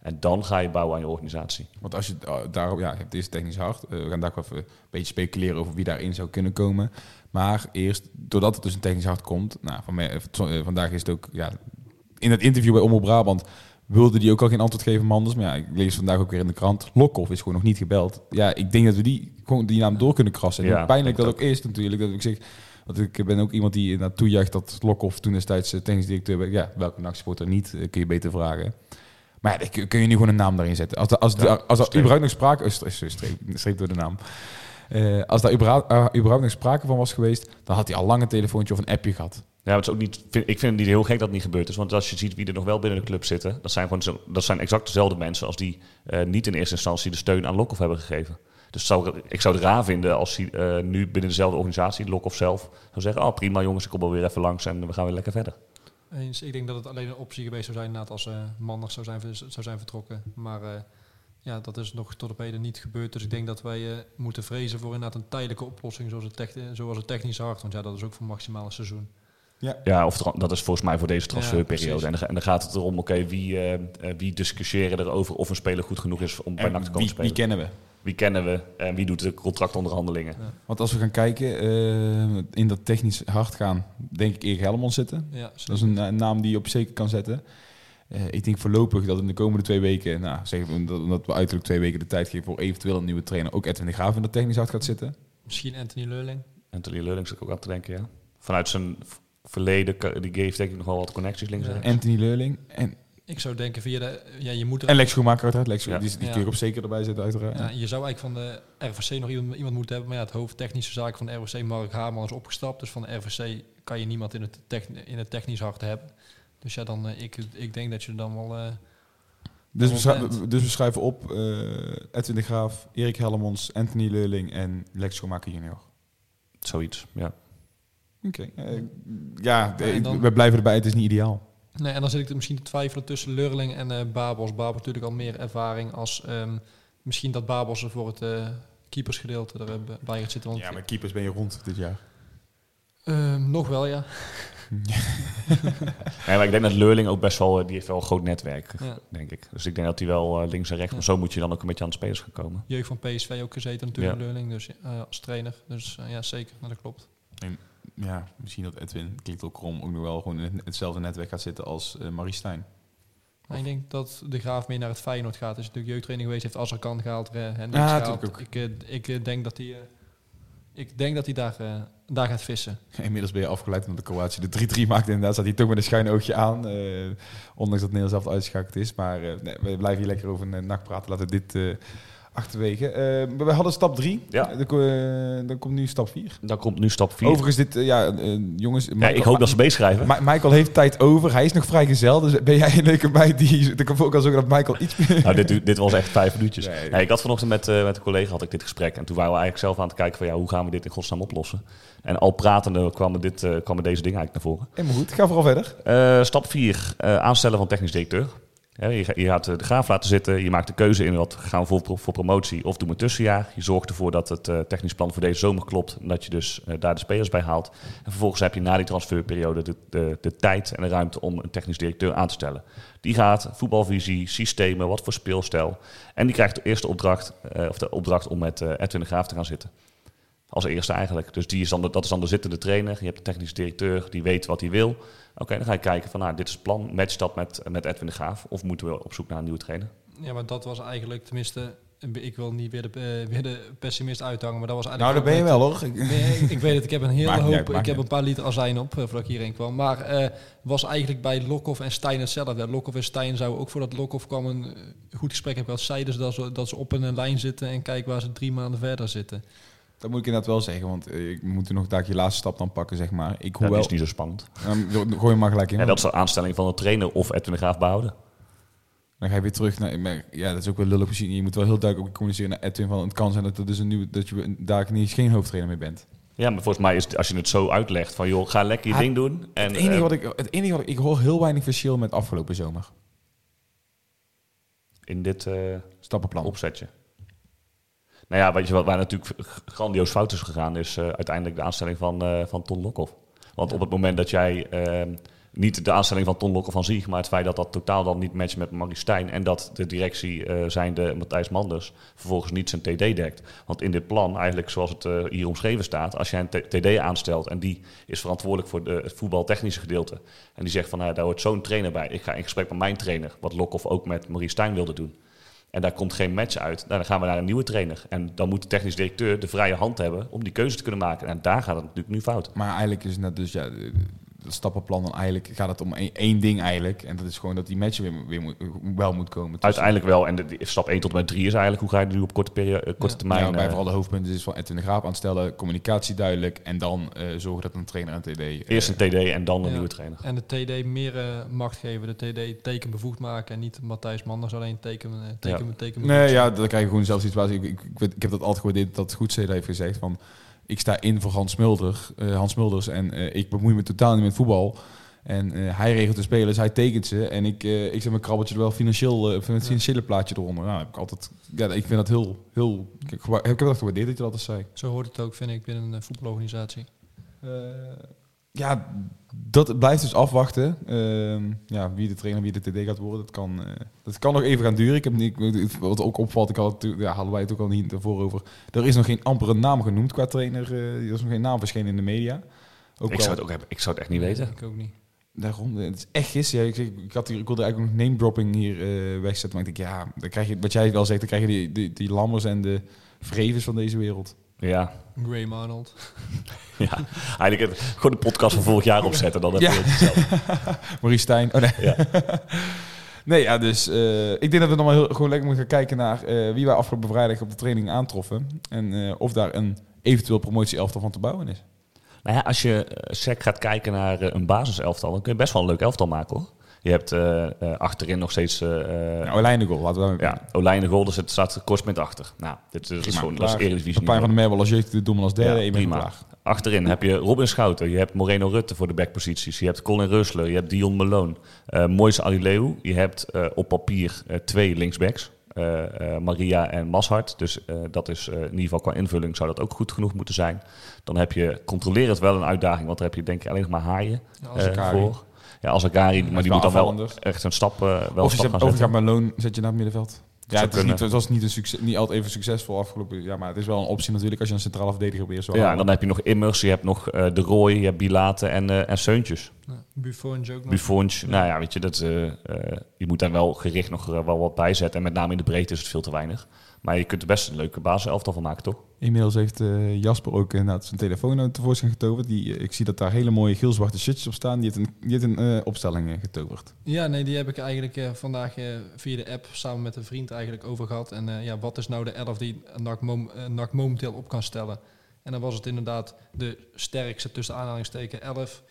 Speaker 3: En dan ga je bouwen aan je organisatie.
Speaker 2: Want als je uh, daarop, ja, hebt eerst technisch hard. Eh, we gaan daar ook even een beetje speculeren over wie daarin zou kunnen komen. Maar eerst, doordat het dus een technisch hard komt, nou, van mij, eh, eh, vandaag is het ook, ja, in het interview bij Omroep Brabant wilde die ook al geen antwoord geven, Manders. Maar ja, ik lees vandaag ook weer in de krant, Lokhoff is gewoon nog niet gebeld. Ja, ik denk dat we die, gewoon die naam door kunnen krassen. En
Speaker 3: Ja,
Speaker 2: pijnlijk dat ook is natuurlijk, dat ik zeg... Want ik ben ook iemand die naartoe juicht dat Lokhoff toen destijds eh, technisch directeur. Ja, welke nachtsporter niet, eh, kun je beter vragen. Maar ja, kun- je nu gewoon een naam daarin zetten. Als, als,
Speaker 3: Ja,
Speaker 2: als er überhaupt nog sprake... Oh, stre- streep, streep door de naam. Eh, als daar überhaupt, eh, überhaupt nog sprake van was geweest... dan had hij al lang een telefoontje of een appje gehad.
Speaker 3: Ja, het is ook niet, vind, ik vind het niet heel gek dat het niet gebeurd is. Want als je ziet wie er nog wel binnen de club zitten... dat zijn, gewoon zo, dat zijn exact dezelfde mensen... als die niet in eerste instantie de steun aan Lokhoff hebben gegeven. Dus zou, ik zou het raar vinden als hij nu binnen dezelfde organisatie... Lokhoff zelf zou zeggen... oh prima jongens, ik kom wel weer even langs en we gaan weer lekker verder.
Speaker 4: Ik denk dat het alleen een optie geweest zou zijn inderdaad als Manders zou zijn, zou zijn vertrokken. Maar eh, ja, dat is nog tot op heden niet gebeurd. Dus ik denk dat wij eh, moeten vrezen voor inderdaad een tijdelijke oplossing zoals het, zoals het technisch hard. Want ja, dat is ook voor maximaal een seizoen.
Speaker 3: Ja, of tra- dat is volgens mij voor deze transferperiode. en, dan, en dan gaat het erom, oké, wie, eh, eh, wie discussiëren erover of een speler goed genoeg is om bij
Speaker 2: En
Speaker 3: NAC te komen
Speaker 2: wie,
Speaker 3: spelen.
Speaker 2: wie kennen we?
Speaker 3: Wie kennen we en wie doet de contractonderhandelingen?
Speaker 2: Want als we gaan kijken, eh, in dat technisch hard gaan... denk ik Erik Helmond zitten.
Speaker 4: Ja,
Speaker 2: Dat is een, naam die je op zeker kan zetten. Eh, ik denk voorlopig dat in de komende twee weken... Nou, zeggen we dat, omdat we uiterlijk twee weken de tijd geven... voor eventueel een nieuwe trainer... ook Edwin de Graaf in dat technisch hard gaat zitten.
Speaker 4: Misschien Anthony Leurling.
Speaker 3: Anthony Leurling zit ik ook aan te denken, ja. Vanuit zijn verleden, die geeft denk ik nog wel wat connecties links en rechts.
Speaker 2: Anthony Leurling en,
Speaker 4: Ik zou denken via de... Ja, je moet er-
Speaker 2: en Lex Schoenmaker uiteraard. Lex,
Speaker 3: Ja.
Speaker 2: Die, die
Speaker 4: Ja.
Speaker 2: kun je op zeker erbij zetten uiteraard.
Speaker 4: Ja, je zou eigenlijk van de RVC nog iemand, iemand moeten hebben. Maar ja, het hoofd technische zaken van de RVC, Mark Haarman, is opgestapt. Dus van de RVC kan je niemand in het, in het technisch hart hebben. Dus ja, dan, eh, ik, ik denk dat je dan wel... eh,
Speaker 2: Dus, we schrijven, dus we schrijven op eh, Edwin de Graaf, Erik Hellemons, Anthony Leurling en Lex Schoenmaker junior.
Speaker 3: Zoiets, ja.
Speaker 2: Oké. eh, ja,
Speaker 4: dan-
Speaker 2: we blijven erbij. Het is niet ideaal.
Speaker 4: Nee, en dan zit ik er misschien te twijfelen tussen Leurling en eh Babos. Babos natuurlijk al meer ervaring als... ehm, misschien dat Babos er voor het eh, keepersgedeelte erbij gaat zitten. Want,
Speaker 2: Ja, met keepers ben je rond dit jaar.
Speaker 4: Ehm, nog wel, ja.
Speaker 3: Nee, maar ik denk dat Leurling ook best wel, die heeft wel een groot netwerk,
Speaker 4: ja.
Speaker 3: denk ik. Dus ik denk dat hij wel links en rechts,
Speaker 4: Ja.
Speaker 3: maar zo moet je dan ook een beetje aan de spelers gaan komen.
Speaker 4: Jeugd van PSV ook gezeten natuurlijk,
Speaker 3: Ja.
Speaker 4: Leurling. Dus als trainer. Dus ja, zeker. Nou, dat klopt.
Speaker 2: Ja, misschien dat Edwin, klinkt ook krom, ook nog wel gewoon in het- hetzelfde netwerk gaat zitten als eh Marie Stijn.
Speaker 4: Maar ik denk dat de Graaf meer naar het Feyenoord gaat. Is natuurlijk jeugdtraining geweest, heeft Azarkan gehaald, eh, Hendricks
Speaker 2: Ja,
Speaker 4: gehaald.
Speaker 2: ook.
Speaker 4: Ik, eh, ik denk dat hij, ik denk dat hij daar, daar gaat vissen.
Speaker 2: Inmiddels ben je afgeleid omdat de Kroatië de 3-3 maakte. Inderdaad staat hij toch met een schuin oogje aan. ondanks dat Nederland zelf uitgeschakeld is. Maar nee, we blijven hier lekker over een nacht praten. Laten we dit achterwege. Maar we hadden stap 3.
Speaker 3: Ja.
Speaker 2: dan, eh, dan komt nu stap 4.
Speaker 3: Dan komt nu stap 4.
Speaker 2: Overigens, dit, eh, ja, jongens.
Speaker 3: ja, ik hoop dat ze meeschrijven.
Speaker 2: Ma- Michael heeft tijd over. Hij is nog vrijgezel. Dus ben jij een leuke meid die... Ik kan ook al zeggen dat Michael iets meer...
Speaker 3: Nou, dit, dit was echt vijf minuutjes.
Speaker 2: Nee.
Speaker 3: Nee, ik had vanochtend met, met een collega had ik dit gesprek. En toen waren we eigenlijk zelf aan het kijken van ja, hoe gaan we dit in godsnaam oplossen. En al pratende kwamen, dit, kwamen deze dingen eigenlijk naar voren.
Speaker 2: Helemaal goed. Ga vooral verder.
Speaker 3: Stap 4, aanstellen van technisch directeur. Je, ga- je gaat de graaf laten zitten, je maakt de keuze in wat gaan we voor, voor promotie of doen we tussenjaar. Je zorgt ervoor dat het eh, technisch plan voor deze zomer klopt en dat je dus eh, daar de spelers bij haalt. En vervolgens heb je na die transferperiode de, de, de tijd en de ruimte om een technisch directeur aan te stellen. Die gaat voetbalvisie, systemen, wat voor speelstijl. En die krijgt de eerste opdracht, eh, of de opdracht om met Edwin de Graaf te gaan zitten. Als eerste eigenlijk. Dus die is dan dat is dan de zittende trainer. Je hebt de technische directeur, die weet wat hij wil. Oké, dan ga je kijken van, nou, dit is het plan. Matcht dat met, met Edwin de Graaf? Of moeten we op zoek naar een nieuwe trainer?
Speaker 4: Ja, maar dat was eigenlijk, tenminste, ik wil niet weer de, eh, weer de pessimist uithangen, maar dat was
Speaker 2: Nou,
Speaker 4: eigenlijk...
Speaker 2: daar ben je wel hoor. Ik-
Speaker 4: met- Nee, ik, ik weet het, ik heb een hele hoop,
Speaker 2: uit,
Speaker 4: ik heb een paar liter azijn op eh, voordat ik hierheen kwam. Maar eh, was eigenlijk bij Lokhoff en Stijn hetzelfde. Lokhoff en Stijn zouden ook voordat Lokhoff kwam een goed gesprek hebben gehad. Zeiden ze dat, ze dat ze op een lijn zitten en kijken waar ze drie maanden verder zitten.
Speaker 2: Dat moet ik inderdaad wel zeggen, want eh, ik moet er nog daar je laatste stap dan pakken, zeg maar. Ik hoewel...
Speaker 3: dat is niet zo spannend.
Speaker 2: Um, gooi maar gelijk in.
Speaker 3: En dat is de aanstelling van de trainer of Edwin de Graaf behouden.
Speaker 2: Dan ga je weer terug naar... Ja, dat is ook wel lullig misschien. Je moet wel heel duidelijk ook communiceren naar Edwin van... Het kan zijn dat, er dus een nieuwe, dat je daar niet, geen hoofdtrainer meer bent.
Speaker 3: Ja, maar volgens mij is het, als je het zo uitlegt van joh, ga lekker je
Speaker 2: Ah,
Speaker 3: ding doen. En,
Speaker 2: het enige
Speaker 3: eh,
Speaker 2: wat ik... Het enige wat ik, ik hoor heel weinig verschil met afgelopen zomer.
Speaker 3: in dit eh,
Speaker 2: Stappenplan.
Speaker 3: opzetje. Nou ja, weet je wat, waar natuurlijk grandioos fout is gegaan, is eh, uiteindelijk de aanstelling van, eh, van Ton Lokhoff. Want op het moment dat jij eh, niet de aanstelling van Ton Lokhoff van zich, maar het feit dat dat totaal dan niet matcht met Marie Stijn en dat de directie eh zijnde Matthijs Manders vervolgens niet zijn TD dekt. Want in dit plan, eigenlijk zoals het hier omschreven staat, als jij een TD aanstelt en die is verantwoordelijk voor de, het voetbaltechnische gedeelte en die zegt van nou, daar hoort zo'n trainer bij. Ik ga in gesprek met mijn trainer, wat Lokhoff ook met Marie Stijn wilde doen. En daar komt geen match uit. Nou, dan gaan we naar een nieuwe trainer. En dan moet de technisch directeur de vrije hand hebben om die keuze te kunnen maken. En daar gaat het natuurlijk nu fout.
Speaker 2: Maar eigenlijk is het net dus... Ja, het stappenplan dan eigenlijk gaat het om één, één ding eigenlijk. En dat is gewoon dat die match weer, weer moet, wel moet komen. tussen-
Speaker 3: Uiteindelijk wel. En de, stap 1 tot en met 3 is eigenlijk hoe ga je het nu op korte, periode, eh, korte
Speaker 4: Ja.
Speaker 3: termijn...
Speaker 2: ja, bij
Speaker 3: eh,
Speaker 2: vooral de hoofdpunten is van Edwin de Graaf aanstellen, communicatie duidelijk en dan eh, zorgen dat een trainer en TD... eh,
Speaker 3: eerst een TD en dan een
Speaker 4: Ja.
Speaker 3: nieuwe trainer.
Speaker 4: En de TD meer eh, macht geven, de TD tekenbevoegd maken en niet Matthijs Manders alleen teken, eh, teken, teken
Speaker 2: Nee, ja, dan krijg je gewoon zelfs situatie. Ik, ik, ik, heb dat altijd gewaardeerd dat Goedzede heeft gezegd van... Ik sta in voor Hans, Mulder, eh, Hans Mulders en eh, ik bemoei me totaal niet met voetbal. En eh, hij regelt de spelers, hij tekent ze. En ik, eh, ik zet mijn krabbeltje er wel financieel, van het financiële plaatje eronder. Nou, heb ik altijd, ja, ik vind dat heel, heel... Ik heb gewa- ik heb dat gewaardeerd dat je dat altijd zei.
Speaker 4: Zo hoort het ook, vind ik, binnen een eh, voetbalorganisatie.
Speaker 2: Ja, dat blijft dus afwachten. Ehm, ja, wie de trainer, wie de TD gaat worden, dat kan, eh, dat kan nog even gaan duren. Ik heb niet, wat ook opvalt, ik had het, ja, hadden wij het ook al niet ervoor over. Er is nog geen ampere naam genoemd qua trainer. eh, er is nog geen naam verschenen in de media. Ook
Speaker 3: Ik
Speaker 2: al-
Speaker 3: zou, het ook hebben, ik zou het echt niet weten.
Speaker 4: Ik ook niet.
Speaker 2: Daarom, het is echt gisteren. Ja, ik, ik, had hier, ik wilde eigenlijk nog name dropping hier eh, wegzetten, maar ik denk, ja, dan krijg je, wat jij wel zegt, dan krijg je die, die, die lammers en de vrevens van deze wereld.
Speaker 3: Ja,
Speaker 4: Graham Arnold.
Speaker 3: ja. eigenlijk het- gewoon de podcast van vorig jaar opzetten. Dan heb je
Speaker 2: Ja.
Speaker 3: het hetzelfde.
Speaker 2: Marie Stijn. Oh nee.
Speaker 3: Ja.
Speaker 2: nee, ja, dus eh, ik denk dat we dan maar heel, gewoon lekker moeten gaan kijken naar eh, wie wij afgelopen vrijdag op de training aantroffen. En eh, of daar een eventueel promotie-elftal van te bouwen is.
Speaker 3: Nou ja, als je sec gaat kijken naar een basiselftal, dan kun je best wel een leuk elftal maken hoor. Je hebt eh, eh, achterin nog steeds... eh eh,
Speaker 2: Olijn de goal, laten we
Speaker 3: ja, Olijn de Goal, dus het staat Korsmint achter. Nou, dit is, gewoon, dat is. Eredivisie
Speaker 2: Pepijn van der Merwel als jeugd, de Dommel als derde.
Speaker 3: Ja,
Speaker 2: je
Speaker 3: prima.
Speaker 2: klaar.
Speaker 3: Achterin heb je Robin Schouten, je hebt Moreno Rutte voor de backposities, je hebt Colin Rusler, je hebt Dion Malone, eh Moise Alileu, je hebt eh, op papier eh, twee linksbacks, eh, eh, Maria en Mashart. Dus eh, dat is eh, in ieder geval qua invulling zou dat ook goed genoeg moeten zijn. Dan heb je controlerend wel een uitdaging, want daar heb je denk ik alleen nog maar haaien eh, voor. Ja, als Agari, maar die moet dan wel
Speaker 2: afvallender.
Speaker 3: echt een stap, eh, wel een
Speaker 2: Of
Speaker 3: stap
Speaker 2: zet,
Speaker 3: gaan
Speaker 2: of je met loon, zet je naar het middenveld. Ja, het, is
Speaker 3: kunnen.
Speaker 2: niet, het was niet, een succes, niet altijd even succesvol afgelopen. Ja, maar het is wel een optie natuurlijk als je een centrale verdediger zo
Speaker 3: Ja, en dan heb je nog Immers, je hebt nog eh, De Roy, je hebt Bilate en, eh en Seuntjes.
Speaker 4: Ja, Buffon ook nog.
Speaker 3: Buffons, nou ja, weet je, dat, je moet daar wel gericht nog wel wat bij zetten. En met name in de breedte is het veel te weinig. Maar je kunt er best een leuke basiselftal van maken, toch?
Speaker 2: Inmiddels heeft eh, Jasper ook inderdaad zijn telefoon uit tevoorschijn getoverd. Die, eh, ik zie dat daar hele mooie geel-zwarte shirtjes op staan. Die heeft een, die heeft een eh, opstelling getoverd.
Speaker 4: Ja, nee, die heb ik eigenlijk eh, vandaag via de app samen met een vriend eigenlijk over gehad. En eh, ja, wat is nou de elf die NAC, mom- NAC momenteel op kan stellen? En dan was het inderdaad de sterkste tussen aanhalingsteken 11.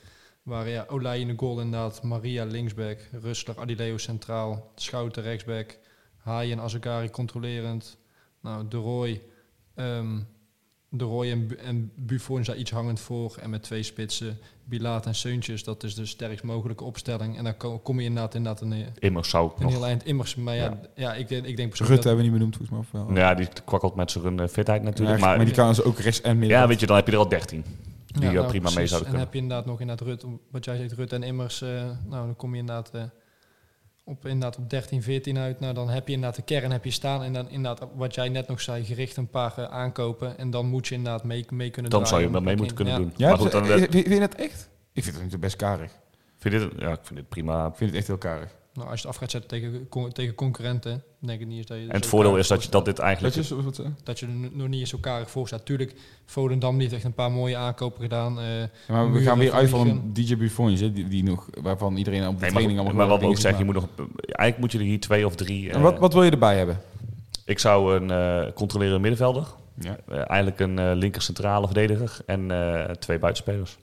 Speaker 4: Waar ja, Olij in de goal inderdaad, Maria linksback, Rustler, Adileo centraal, Schouten rechtsback, Haaien en Azagari controlerend. Nou, De Roy, ehm, De Roy en, en Buffon daar iets hangend voor. En met twee spitsen, Bilaat en Seuntjes. Dat is de sterkst mogelijke opstelling. En dan ko- kom je inderdaad, inderdaad een,
Speaker 3: Immers zou ik
Speaker 4: een heel
Speaker 3: nog...
Speaker 4: eind immers. Maar ja,
Speaker 3: Ja.
Speaker 4: ja. ik, denk- ik denk persoonlijk
Speaker 2: Rutte hebben we niet benoemd, volgens mij. Of wel?
Speaker 3: Ja, die kwakkelt met zijn eh, fitheid natuurlijk.
Speaker 2: Ja, maar,
Speaker 3: maar
Speaker 2: die kan ze ook rechts en midden.
Speaker 3: ja, weet je, dan heb je er al 13. Die
Speaker 4: Ja,
Speaker 3: eh,
Speaker 4: nou,
Speaker 3: prima mee zouden
Speaker 4: En
Speaker 3: kunnen.
Speaker 4: heb je inderdaad nog inderdaad Rut, wat jij zegt, Rut en Immers. eh, nou, dan kom je inderdaad, eh, op, inderdaad op 13, 14 uit. Nou, dan heb je inderdaad de kern heb je staan. En dan inderdaad, wat jij net nog zei, gericht een paar eh, aankopen. En dan moet je inderdaad mee, mee kunnen
Speaker 3: Dan zou je wel mee moeten kunnen
Speaker 4: Ja.
Speaker 3: doen.
Speaker 2: Ja,
Speaker 3: maar goed, dan,
Speaker 2: vind, vind je dat echt? Ik vind het niet best karig.
Speaker 3: vind je dit, ja, ik vind dit prima.
Speaker 2: Ik vind het echt heel karig.
Speaker 4: Nou, als je het af gaat zetten tegen, con- tegen concurrenten, denk ik niet eens dat je...
Speaker 3: En het voordeel is dat, je, dat dit eigenlijk...
Speaker 2: Wat ze-
Speaker 4: dat je er nog niet eens zo karig voor staat. Tuurlijk, Volendam heeft echt een paar mooie aankopen gedaan. eh,
Speaker 2: Ja, maar we gaan weer uit van een DJ Buffons, hè, die, die nog, waarvan iedereen op de
Speaker 3: Nee,
Speaker 2: training
Speaker 3: maar,
Speaker 2: allemaal
Speaker 3: maar wat we ook
Speaker 2: dingen
Speaker 3: zeggen, je moet nog, eigenlijk moet je er hier twee of drie... eh,
Speaker 2: En wat, wat wil je erbij hebben?
Speaker 3: Ik zou een eh controlerende middenvelder,
Speaker 2: Ja.
Speaker 3: eh, eigenlijk een eh, linker centrale verdediger en eh, twee buitenspelers.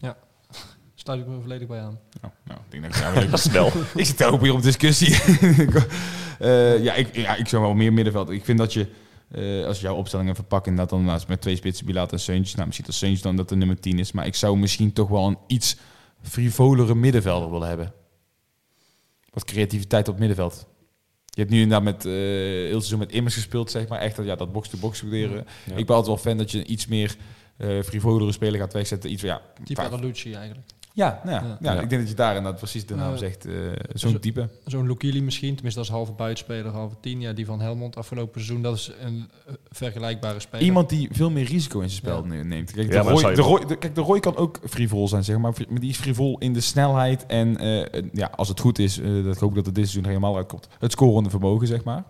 Speaker 4: Sluit ik me volledig bij aan.
Speaker 2: Nou, nou, ik denk dat ik daar
Speaker 3: is snel.
Speaker 2: Ik zit ook hier op discussie. Eh, ja, ik, ja, ik zou wel meer middenveld. Ik vind dat je, eh, als je jouw opstellingen verpakt, inderdaad dan naast met twee spitsen, Bilaat en Seuntjes. Nou, misschien dat Seuntjes dan dat de nummer 10 is. Maar ik zou misschien toch wel een iets frivolere middenvelder willen hebben. Wat creativiteit op het middenveld. Je hebt nu inderdaad met eh heel seizoen met Immers gespeeld, zeg maar. Echt dat, ja, dat box-to-box studeren.
Speaker 3: Ja.
Speaker 2: Ik ben altijd wel fan dat je iets meer frivolere speler gaat wegzetten. Iets, ja,
Speaker 4: Type eigenlijk.
Speaker 2: Ja, nou ja,
Speaker 4: Ja.
Speaker 2: ja, ik denk dat je daar inderdaad precies de naam
Speaker 4: Ja.
Speaker 2: zegt. eh, Zo'n
Speaker 4: Zo-
Speaker 2: type.
Speaker 4: Zo'n Lukili misschien, tenminste dat is halve buitenspeler, halve tien. Ja, die van Helmond afgelopen seizoen, dat is een eh, vergelijkbare speler.
Speaker 2: Iemand die veel meer risico in zijn spel ne- neemt. Kijk, de, Roy, de, Roy, de- kijk, de Roy kan ook frivol zijn, zeg maar. Maar die is frivol in de snelheid. En eh, ja, als het goed is, eh, dat ik hoop dat het dit seizoen helemaal uitkomt. Het scorende vermogen, zeg maar.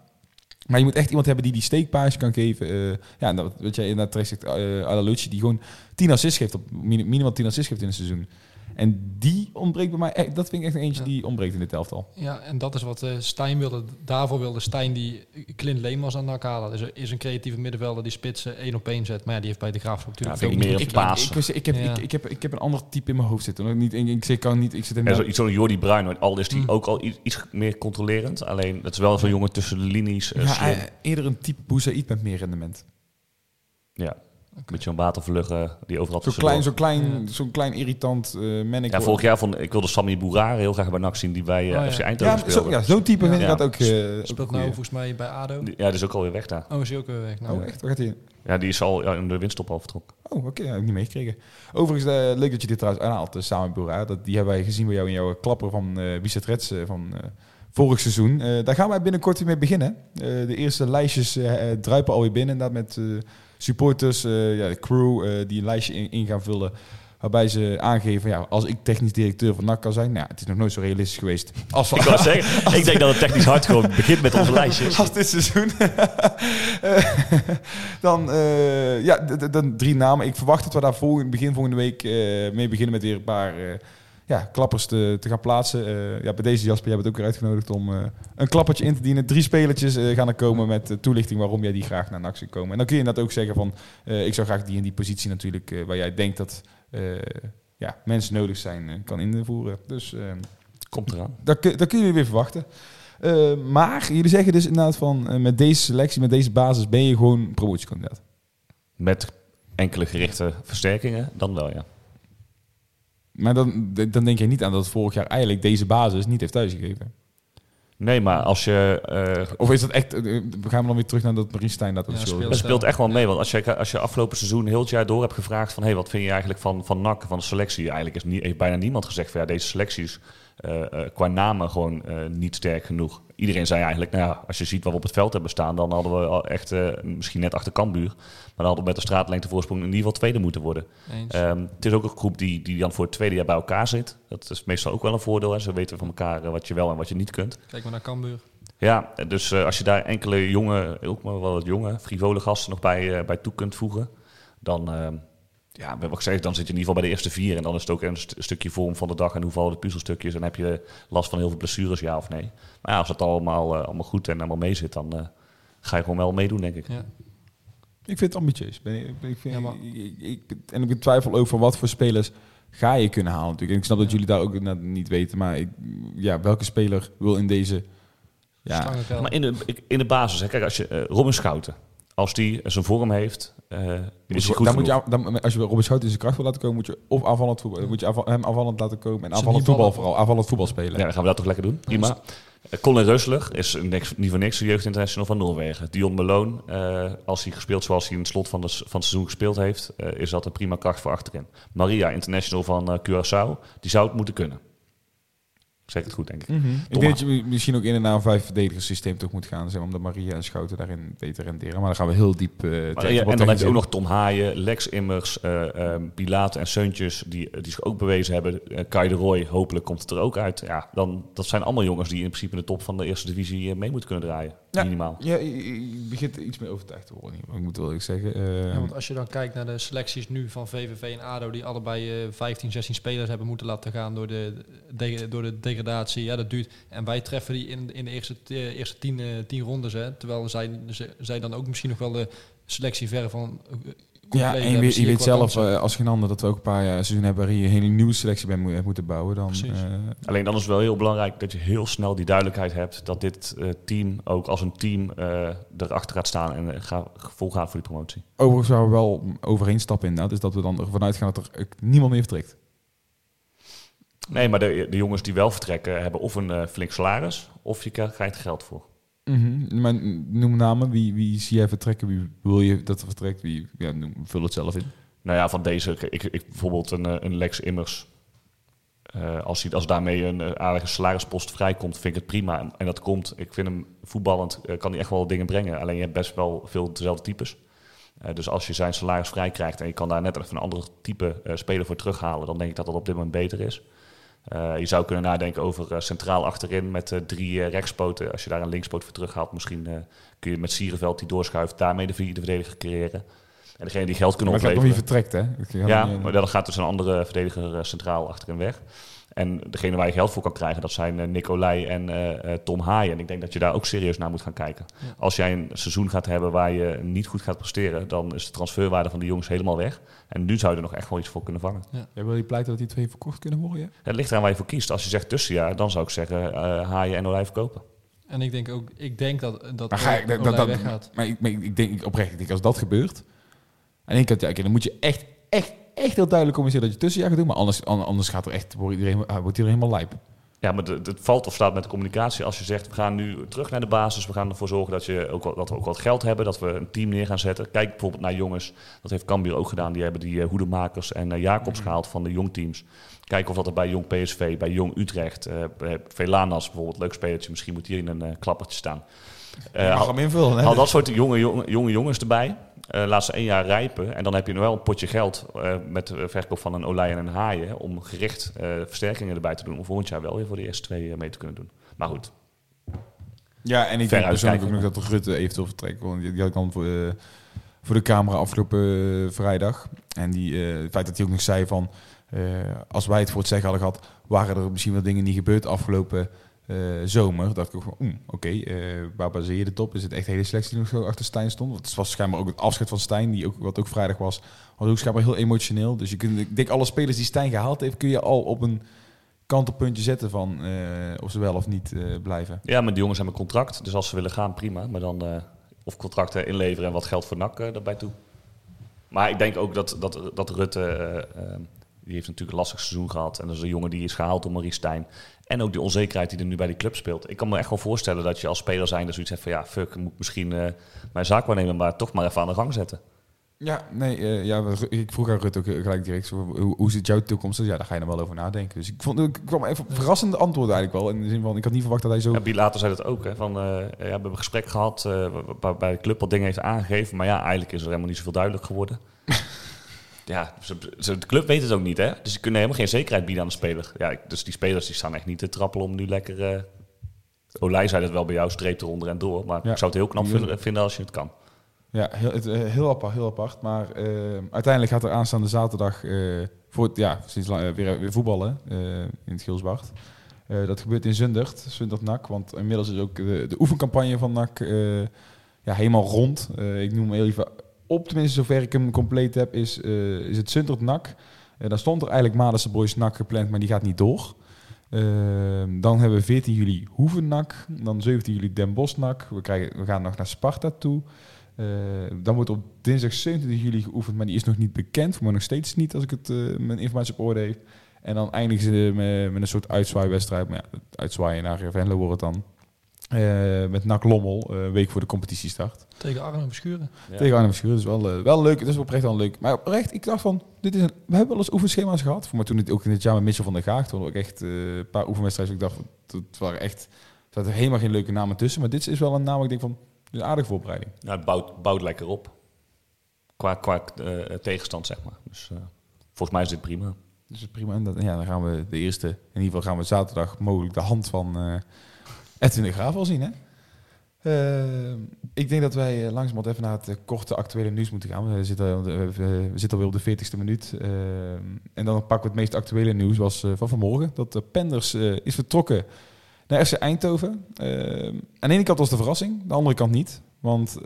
Speaker 2: Maar je moet echt iemand hebben die die steekpaasje kan geven. eh, ja, dat, wat jij inderdaad terecht zegt, uh, Alalucci, die gewoon 10 assists geeft, op, mini- minimaal 10 assists geeft in een seizoen. En die ontbreekt bij mij, echt, dat vind ik echt een eentje
Speaker 4: Ja.
Speaker 2: die ontbreekt in dit elftal.
Speaker 4: Ja, en dat is wat eh Stijn wilde. Daarvoor wilde Stijn die Clint Leemans aan de halen. Dus er is een creatieve middenvelder die spitsen één op één zet. Maar ja, die heeft bij de Graafschap natuurlijk
Speaker 3: ik
Speaker 4: ook
Speaker 3: meer
Speaker 2: Ik,
Speaker 3: paas.
Speaker 2: ik, ik, ik, heb,
Speaker 4: Ja.
Speaker 2: ik, ik, heb, ik heb een ander type in mijn hoofd zitten. hoor. Niet, ik, ik, ik kan niet, ik zit in
Speaker 3: En zo- Zo'n Jordi Bruin, al is die
Speaker 4: Mm.
Speaker 3: ook al iets, iets meer controlerend. Alleen, het is wel zo'n jongen tussen de linies. eh,
Speaker 2: ja, eh, eerder een type Boussaïd met meer rendement.
Speaker 3: ja. Beetje zo'n watervlugge die overal
Speaker 2: Zo'n
Speaker 3: tussendoor-
Speaker 2: klein, zo klein,
Speaker 4: Ja.
Speaker 2: zo'n klein irritant uh.
Speaker 3: Ja, vorig jaar vond ik wilde Sammy Boerare heel graag bij NAC zien die bij eh
Speaker 4: Oh, ja.
Speaker 3: FC Eindhoven
Speaker 2: ja, zo,
Speaker 3: speelde.
Speaker 2: ja, zo'n type
Speaker 4: Ja.
Speaker 2: vind ik
Speaker 3: Ja.
Speaker 2: dat ook. eh,
Speaker 4: Speelt nou volgens mij bij ADO.
Speaker 3: Die- Ja, die is ook alweer weg daar.
Speaker 4: Oh, is hij ook weer weg. Nou,
Speaker 2: Oh, echt? Waar gaat hij?
Speaker 3: Ja, die is al ja, in de winststop al vertrokken.
Speaker 2: Oh, oké, dat heb ik niet meegekregen. Overigens, leuk dat je dit trouwens aanhaalt, samen met Boera. Dat, die hebben wij gezien bij jou in jouw klapper van eh eh, van eh, vorig seizoen. Eh, daar gaan wij binnenkort weer mee beginnen. Eh, de eerste lijstjes druipen alweer binnen, inderdaad met eh, supporters, eh, ja, de crew, eh, die een lijstje in, in gaan vullen. Waarbij ze aangeven, ja, als ik technisch directeur van NAC kan zijn, nou, het is nog nooit zo realistisch geweest. Als
Speaker 3: Ik wou zeggen, ik denk dat het technisch hard gewoon begint met onze lijstjes.
Speaker 2: als dit seizoen. Eh, dan, ja, dan drie namen. Ik verwacht dat we daar volgende, begin volgende week mee beginnen met weer een paar ja, klappers te, te gaan plaatsen. Eh, ja, bij deze Jasper, jij bent ook weer uitgenodigd om eh, een klappertje in te dienen. Drie spelertjes eh, gaan er komen met toelichting waarom jij die graag naar NAC zou komen. En dan kun je inderdaad ook zeggen van, ik zou graag die in die positie natuurlijk, waar jij denkt dat ja, mensen nodig zijn, kan invoeren. Dus...
Speaker 3: Komt eraan.
Speaker 2: dat, kun- dat jullie weer verwachten. Maar jullie zeggen dus inderdaad van met deze selectie, met deze basis ben je gewoon promotiekandidaat.
Speaker 3: Met enkele gerichte versterkingen, dan wel ja.
Speaker 2: Maar dan, dan denk je niet aan dat het vorig jaar eigenlijk deze basis niet heeft thuisgegeven.
Speaker 3: Nee, maar als je... eh,
Speaker 2: Of is dat echt, eh, we gaan dan weer terug naar dat Marie Stijn dat
Speaker 4: Ja, speelt-
Speaker 2: zo
Speaker 3: Het speelt echt wel mee, want als je, als je afgelopen seizoen heel het jaar door hebt gevraagd van hey, wat vind je eigenlijk van, van NAC, van de selectie? Eigenlijk is niet, heeft bijna niemand gezegd van ja, deze selectie is eh, qua namen gewoon eh, niet sterk genoeg. Iedereen zei eigenlijk, nou ja, als je ziet wat we op het veld hebben staan, dan hadden we al echt eh, misschien net achter Cambuur, maar dan hadden we met de straatlengte voorsprong in ieder geval tweede moeten worden. Ehm, het is ook een groep die, die dan voor het tweede jaar bij elkaar zit. Dat is meestal ook wel een voordeel. Hè. Ze weten van elkaar eh, wat je wel en wat je niet kunt.
Speaker 4: Kijk maar naar Cambuur.
Speaker 3: Ja, dus eh, als je daar enkele jonge, ook maar wel wat jonge, frivole gasten nog bij, eh, bij toe kunt voegen, dan, eh, ja, we hebben gezegd, dan zit je in ieder geval bij de eerste vier. En dan is het ook een st- stukje vorm van de dag en hoe vallen de puzzelstukjes. En heb je last van heel veel blessures, ja of nee. Maar ja, als het allemaal, eh, allemaal goed en allemaal mee zit, dan eh, ga je gewoon wel meedoen, denk ik.
Speaker 4: Ja.
Speaker 2: Ik vind het ambitieus. Ben ik, ik vind,
Speaker 4: Ja, maar-
Speaker 2: ik, ik- en ik betwijfel ook van wat voor spelers ga je kunnen halen natuurlijk. En ik snap dat jullie daar ook net niet weten, maar ik, ja, welke speler wil in deze... Ja.
Speaker 3: Maar in de, in de basis, hè, kijk, als je uh, Robin Schouten, als die zijn vorm heeft, eh, is hij goed
Speaker 2: dan moet je, dan, als je Robert Schout in zijn kracht wil laten komen, moet je of aanvallend voetbal, dan moet je hem aanvallend laten komen en aanvallend voetbal vooral, aanvallend voetbal spelen.
Speaker 3: Ja, dan gaan we dat toch lekker doen. Prima. Eh, Colin Reusler is niks, niet voor niks de jeugdinternational van Noorwegen. Dion Malone, eh, als hij gespeeld zoals hij in het slot van, de, van het seizoen gespeeld heeft, is dat een prima kracht voor achterin. Maria, international van Curaçao, die zou het moeten kunnen. Ik zeg het goed, denk ik.
Speaker 2: Mhm. Ik denk dat je mi- misschien ook in en naar een vijf verdedigers systeem toch moet gaan, zeg maar, omdat Maria en Schouten daarin beter renderen. Maar dan gaan we heel diep. eh,
Speaker 3: Maar, ja,
Speaker 2: wat
Speaker 3: en dan heb je ook nog Tom Haaien, Lex Immers, eh eh, Pilaat en Seuntjes, die, die zich ook bewezen hebben. Eh, Kai de Roy, hopelijk komt het er ook uit. Ja, dan, dat zijn allemaal jongens die in principe in de top van de eerste divisie eh, mee moeten kunnen draaien.
Speaker 2: Ja.
Speaker 3: Minimaal.
Speaker 2: Ja, je, je begint iets meer overtuigd te worden. Ik moet wel eerlijk zeggen. eh,
Speaker 4: Ja, want als je dan kijkt naar de selecties nu van VVV en ADO... die allebei eh 15, 16 spelers hebben moeten laten gaan door de, de- door de degradatie. Ja, dat duurt. En wij treffen die in, in de eerste, eh, eerste tien, eh, tien rondes. Hè, terwijl zij, ze- zij dan ook misschien nog wel de selectie ver van... eh,
Speaker 2: ja, en je
Speaker 4: hebben,
Speaker 2: weet, je zelf eh, als geen ander dat we ook een paar jaar seizoen hebben waarin je een hele nieuwe selectie bij moet, moeten bouwen. Dan, eh,
Speaker 3: Alleen dan is het wel heel belangrijk dat je heel snel die duidelijkheid hebt dat dit eh, team ook als een team eh, erachter gaat staan en ga, vol gaat voor die promotie.
Speaker 2: overigens waar we wel overheen stappen inderdaad, is dat we dan ervan uitgaan dat er niemand meer vertrekt.
Speaker 3: Nee, maar de, de jongens die wel vertrekken hebben of een eh, flink salaris of je krijgt geld voor.
Speaker 2: Mhm. Maar noem namen, wie, wie zie jij vertrekken? Wie wil je dat er vertrekt? Wie, ja, noem, vul het zelf in.
Speaker 3: Nou ja, van deze, ik, ik, bijvoorbeeld een, eh, een Lex Immers. eh, als, hij, als daarmee een aardige salarispost vrijkomt, vind ik het prima. En, en dat komt, ik vind hem voetballend, kan hij echt wel dingen brengen. Alleen je hebt best wel veel dezelfde types. Dus als je zijn salaris vrij krijgt en je kan daar net even een ander type speler voor terughalen, dan denk ik dat dat op dit moment beter is. Eh, je zou kunnen nadenken over eh, centraal achterin met eh, drie rechtspoten. Als je daar een linkspoot voor terughaalt, misschien kun je met Sierenveld die doorschuift, daarmee de vierde verdediger creëren. En degene die geld kunnen
Speaker 2: Maar het gaat nog
Speaker 3: opleveren.
Speaker 2: niet vertrekt, hè?
Speaker 3: Ja, maar dan gaat dus een andere verdediger centraal achterin weg. En degene waar je geld voor kan krijgen, dat zijn eh, Nicolai en eh, eh, Tom Haaien. En ik denk dat je daar ook serieus naar moet gaan kijken.
Speaker 4: Ja.
Speaker 3: Als jij een seizoen gaat hebben waar je niet goed gaat presteren, dan is de transferwaarde van die jongens helemaal weg. En nu zou je er nog echt wel iets voor kunnen vangen.
Speaker 2: Jij wil je pleiten dat die twee verkocht kunnen worden? Ja?
Speaker 3: Het ligt eraan waar je voor kiest. Als je zegt tussenjaar, dan zou ik zeggen eh Haaien en Olij verkopen.
Speaker 4: En ik denk ook, ik denk dat dat
Speaker 2: Maar ga ik- dat-
Speaker 4: Olij
Speaker 2: dat-
Speaker 4: weggaat.
Speaker 2: Maar ik, maar ik, ik denk ik oprecht, ik denk als dat gebeurt. En ik had, ja, oké, dan moet je echt, echt, echt heel duidelijk communiceren dat je tussenjaar gaat doen. Maar anders, an- anders gaat er echt, wordt iedereen, ah, wordt iedereen helemaal lijp.
Speaker 3: Ja, maar het valt of staat met de communicatie. Als je zegt, we gaan nu terug naar de basis. We gaan ervoor zorgen dat, je ook, wat- dat we ook wat geld hebben. Dat we een team neer gaan zetten. Kijk bijvoorbeeld naar jongens. Dat heeft Cambuur ook gedaan. Die hebben die eh, hoedemakers en eh, Jacobs gehaald van de jongteams. Kijken of dat er bij Jong PSV, bij Jong Utrecht, eh bij Velanas bijvoorbeeld, leuk spelertje. Misschien moet hier in een eh, klappertje staan. Eh,
Speaker 2: je mag hem invullen. Hè?
Speaker 3: Haal dat soort jonge, jonge, jonge jongens erbij. Eh, laat ze één jaar rijpen. En dan heb je nog wel een potje geld eh, met de verkoop van een olij en een haaien. Om gericht eh, versterkingen erbij te doen. Om volgend jaar wel weer voor de eerste twee mee te kunnen doen. Maar goed.
Speaker 2: Ja, en ik denk persoonlijk ook nog dat de Rutte eventueel vertrekt. Want die had ik dan voor, voor de camera afgelopen vrijdag. En die, het feit dat hij ook nog zei van... als wij het voor het zeggen hadden gehad... waren er misschien wel dingen niet gebeurd afgelopen eh, zomer. dacht ik ook van, mm, oké, eh, waar baseer je het op? Is het echt hele selectie die nog zo achter Stijn stond? Want het was schijnbaar ook het afscheid van Stijn, die ook, wat ook vrijdag was... was ook schijnbaar heel emotioneel. Dus je kunt, ik denk alle spelers die Stijn gehaald heeft... kun je al op een kantelpuntje zetten van eh, of ze wel of niet blijven.
Speaker 3: Ja, maar die jongens hebben een contract. Dus als ze willen gaan, prima. Maar dan of contracten inleveren en wat geld voor NAC daarbij toe. Maar ik denk ook dat, dat, dat Rutte... die heeft natuurlijk een lastig seizoen gehad. En dat is een jongen die is gehaald door Marie Stijn. En ook die onzekerheid die er nu bij die club speelt. Ik kan me echt wel voorstellen dat je als speler zijn... zoiets hebt van ja, fuck, ik moet misschien eh, mijn zaak waarnemen... maar toch maar even aan de gang zetten.
Speaker 2: Ja, nee, eh, ja, ik vroeg aan Rut ook eh, gelijk direct, hoe, hoe zit jouw toekomst? Ja, daar ga je er wel over nadenken. Dus ik vond ik kwam even verrassende antwoorden eigenlijk wel. In de zin van, ik had niet verwacht dat hij zo...
Speaker 3: Ja, Biel later zei dat ook. Hè, van, eh, ja, we hebben een gesprek gehad eh, waarbij de club wat dingen heeft aangegeven. Maar ja, eigenlijk is er helemaal niet zoveel duidelijk geworden. ja, ze, ze- de club weet het ook niet. Hè? Dus ze kunnen helemaal geen zekerheid bieden aan de speler. Ja, ik- dus die spelers die staan echt niet te trappelen om nu lekker... eh Olij zei het wel bij jou, streep eronder en door. Maar
Speaker 2: Ja.
Speaker 3: ik zou het heel knap vinden, als je het kan.
Speaker 2: Ja, heel, het, eh, heel apart, heel apart. Maar eh, uiteindelijk gaat er aanstaande zaterdag eh, voor ja, sinds lang, weer, weer voetballen in het Gilsbart. Dat gebeurt in Zundert, Zundert NAC. Want inmiddels is ook de, de oefencampagne van NAC ja, helemaal rond. Ik noem heel even op, tenminste zover ik hem compleet heb, is, eh, is het Zundert NAC. Eh daar stond er eigenlijk Madense Boys gepland, maar die gaat niet door. Eh, dan hebben we 14 juli Hoeven NAC. Dan 17 juli Den Bosch. We, krijgen, we gaan nog naar Sparta toe. Eh, dan wordt op dinsdag 27 juli geoefend, maar die is nog niet bekend. Mij nog steeds niet, als ik het, mijn informatie op orde heeft. En dan eindigen ze met, met een soort uitzwaaiwedstrijd. Maar ja, uitzwaaien naar Venlo wordt het dan. Eh, met NAC Lommel, eh, een week voor de competitiestart.
Speaker 4: Tegen Arno Verschuren.
Speaker 3: Ja.
Speaker 2: Tegen Arnhem. Dat is wel, eh, wel leuk. Dat is oprecht wel leuk. Maar oprecht, ik dacht van, dit is een, we hebben wel eens oefenschema's gehad. Voor mij toen het ook in het jaar met Mitchell van der Gaag. Toen ik echt eh, een paar oefenwedstrijden. Ik dacht, het waren echt, er zaten helemaal geen leuke namen tussen. Maar dit is wel een naam ik denk van, een aardige voorbereiding.
Speaker 3: Ja, het bouwt, bouwt lekker op. Qua, qua eh, tegenstand, zeg maar. Dus eh, volgens mij is dit prima.
Speaker 2: Dus het is prima. En dat, ja, dan gaan we de eerste, in ieder geval gaan we zaterdag mogelijk de hand van eh Edwin de Graaf wel zien. Hè? Eh, ik denk dat wij eh, langzamerhand even naar het eh, korte actuele nieuws moeten gaan. We zitten, we, zitten alweer op de 40ste minuut. Eh, en dan pakken we het meest actuele nieuws was van vanmorgen. Dat de Penders is vertrokken naar FC Eindhoven. Aan de ene kant was de verrassing, aan de andere kant niet. Want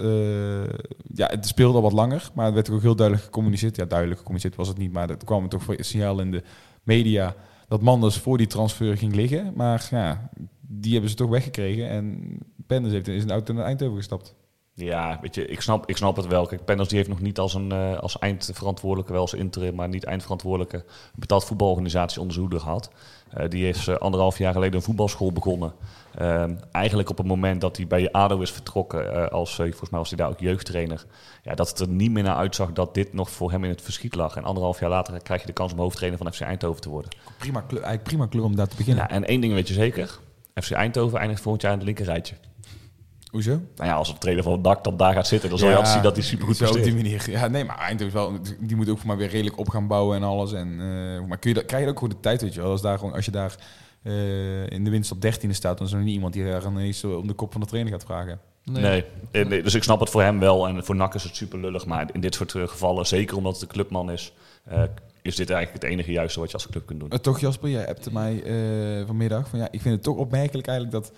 Speaker 2: ja, het speelde al wat langer, maar het werd ook heel duidelijk gecommuniceerd. Ja, duidelijk gecommuniceerd was het niet, maar er kwam toch voor signaal in de media dat Manders voor die transfer ging liggen. Maar ja, die hebben ze toch weggekregen en Penders heeft, is een auto naar Eindhoven gestapt.
Speaker 3: Ja, weet je, ik snap, ik snap het wel. Kijk, Penders die heeft nog niet als, een, eh, als eindverantwoordelijke, wel als interim, maar niet eindverantwoordelijke, een betaald voetbalorganisatie onder zijn hoede gehad. Eh, die is eh, anderhalf jaar geleden een voetbalschool begonnen. Ehm, eigenlijk op het moment dat hij bij ADO is vertrokken, eh, als, eh, volgens mij was hij daar ook jeugdtrainer, ja, dat het er niet meer naar uitzag dat dit nog voor hem in het verschiet lag. En anderhalf jaar later krijg je de kans om hoofdtrainer van FC Eindhoven te worden.
Speaker 2: Prima kleur, eigenlijk prima kleur om daar te beginnen.
Speaker 3: Ja, en één ding weet je zeker, FC Eindhoven eindigt volgend jaar in het linker rijtje.
Speaker 2: Hoezo?
Speaker 3: Nou ja, als de trainer van het dak dan daar gaat zitten, dan zal je altijd zien dat hij supergoed
Speaker 2: zo op die manier. Ja, nee, maar Eindhoven wel, die moet ook voor mij weer redelijk op gaan bouwen en alles. En, eh, maar kun je dat, krijg je ook gewoon de tijd, weet je wel. Als, daar gewoon, als je daar eh, in de winst op 13e staat, dan is er nog niet iemand die daar ineens zo om de kop van de trainer gaat vragen.
Speaker 3: Nee. eh, nee, dus ik snap het voor hem wel. En voor NAC is het super lullig. Maar in dit soort eh, gevallen, zeker omdat het een clubman is, eh, is dit eigenlijk het enige juiste wat je als club kunt doen.
Speaker 2: Eh, toch Jasper, jij appte mij eh, vanmiddag van ja, ik vind het toch opmerkelijk eigenlijk dat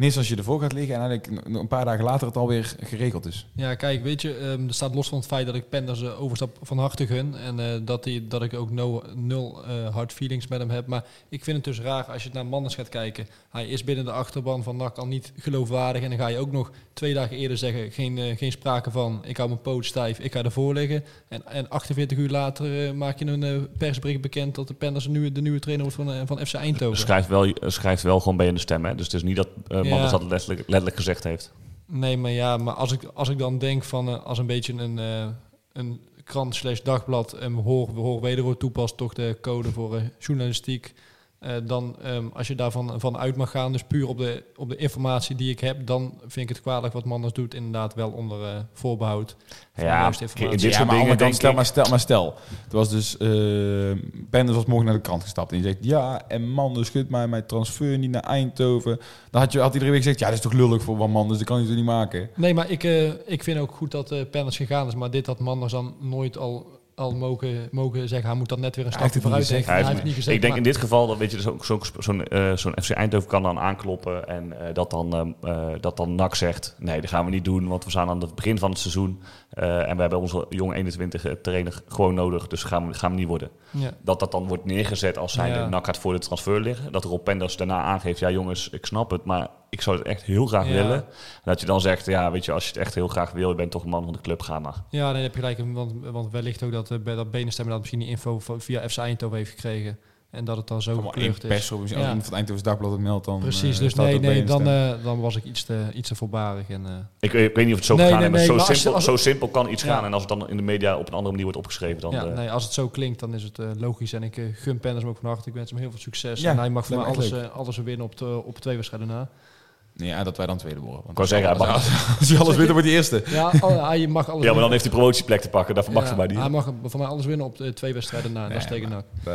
Speaker 2: ineens als je ervoor gaat liggen en eigenlijk een paar dagen later het alweer geregeld is.
Speaker 4: Ja, kijk, weet je, ehm, er staat los van het feit dat ik Penders eh, overstap van harte gun. En eh, dat, die, dat ik ook no, nul eh, hard feelings met hem heb. Maar ik vind het dus raar als je naar Manders gaat kijken. Hij is binnen de achterban van NAC al niet geloofwaardig. En dan ga je ook nog twee dagen eerder zeggen, geen, eh, geen sprake van. Ik hou mijn poot stijf, ik ga ervoor liggen. En, en 48 uur later eh, maak je een eh, persbericht bekend dat de Penders de nieuwe, de nieuwe trainer wordt van, van FC Eindhoven.
Speaker 3: Schrijft wel, schrijft wel gewoon bij in de stem. Hè? Dus het is niet dat uh,
Speaker 4: Ja.
Speaker 3: Dat letterlijk, letterlijk gezegd heeft.
Speaker 4: Nee, maar ja, maar als ik, als ik dan denk van als een beetje een, een krant slash dagblad en hoor, hoor wederhoor toepast, toch de code voor journalistiek. Eh, dan ehm, als je daarvan van uit mag gaan, dus puur op de, op de informatie die ik heb, dan vind ik het kwalijk wat Manders doet, inderdaad wel onder eh, voorbehoud.
Speaker 3: Ja, dit
Speaker 2: ja,
Speaker 3: soort
Speaker 2: maar,
Speaker 3: dingen denk
Speaker 2: stel,
Speaker 3: ik...
Speaker 2: maar stel, maar stel, er was dus, eh Penders was morgen naar de krant gestapt en die zegt, ja, en Manders schudt mij mijn transfer niet naar Eindhoven. Dan had, je, had iedereen weer gezegd, ja, dat is toch lullig voor Van Manders, dat kan je toch niet maken.
Speaker 4: Nee, maar ik, eh, ik vind ook goed dat uh, Penders gegaan is, maar dit had Manders dan nooit al, al mogen, mogen zeggen. Hij moet dan net weer een stapje vooruit denken.
Speaker 3: Hij
Speaker 4: Hij
Speaker 3: heeft-
Speaker 4: niet gezegd.
Speaker 3: ik denk in dit geval dat weet je, dus ook zo'n zo'n eh, zo'n FC Eindhoven kan dan aankloppen en eh, dat, dan, ehm, eh, dat dan NAC zegt: nee, dat gaan we niet doen, want we staan aan het begin van het seizoen en we hebben onze jonge 21 trainer gewoon nodig, dus gaan we, gaan we niet worden.
Speaker 4: ja.
Speaker 3: Dat dat dan wordt neergezet als zijn
Speaker 4: Ja.
Speaker 3: NAC gaat voor de transfer liggen. Dat Rob Penders daarna aangeeft: ja, jongens, ik snap het, maar ik zou het echt heel graag
Speaker 4: Ja.
Speaker 3: willen. En dat je dan zegt: ja, weet je, als je het echt heel graag wil, je bent toch een man van de club, ga maar.
Speaker 4: Ja, nee, heb je gelijk. Want, want wellicht ook dat, eh, bij dat Benenstem dat misschien die info via FC Eindhoven heeft gekregen. En dat het dan zo gekleurd is.
Speaker 2: pers,
Speaker 4: Ja.
Speaker 2: iemand van het Eindhoven's Dagblad het meldt, dan
Speaker 4: Precies,
Speaker 2: eh,
Speaker 4: dus
Speaker 2: staat
Speaker 4: nee, nee dan, eh, dan was ik iets te, iets te voorbarig. En, eh,
Speaker 3: Ik, ik weet niet of het zo
Speaker 4: Nee,
Speaker 3: kan gaan,
Speaker 4: nee,
Speaker 3: maar
Speaker 4: nee,
Speaker 3: zo,
Speaker 4: maar
Speaker 3: simpel,
Speaker 4: als-
Speaker 3: zo simpel kan iets
Speaker 4: Ja.
Speaker 3: gaan. En als het dan in de media op een andere manier wordt opgeschreven, dan...
Speaker 4: ja,
Speaker 3: eh,
Speaker 4: nee, als het zo klinkt, dan is het eh, logisch. En ik gun Penders hem ook van harte. Ik wens hem heel veel succes.
Speaker 2: Ja,
Speaker 4: en hij mag voor mij alles, eh, alles winnen op, de, op twee wedstrijden na.
Speaker 2: Ja, dat wij dan tweede worden.
Speaker 3: Ik wou zeggen, hij mag-
Speaker 2: als je alles wint, dan wordt hij eerste.
Speaker 4: Ja, hij mag alles
Speaker 3: Ja, maar dan
Speaker 4: winnen.
Speaker 3: heeft hij promotieplek te pakken. Daarvoor mag
Speaker 4: Ja,
Speaker 3: ze maar niet.
Speaker 4: Hij mag voor mij alles winnen op de twee wedstrijden na. en dat is
Speaker 2: Nee,
Speaker 4: tegen NAC.
Speaker 2: Eh,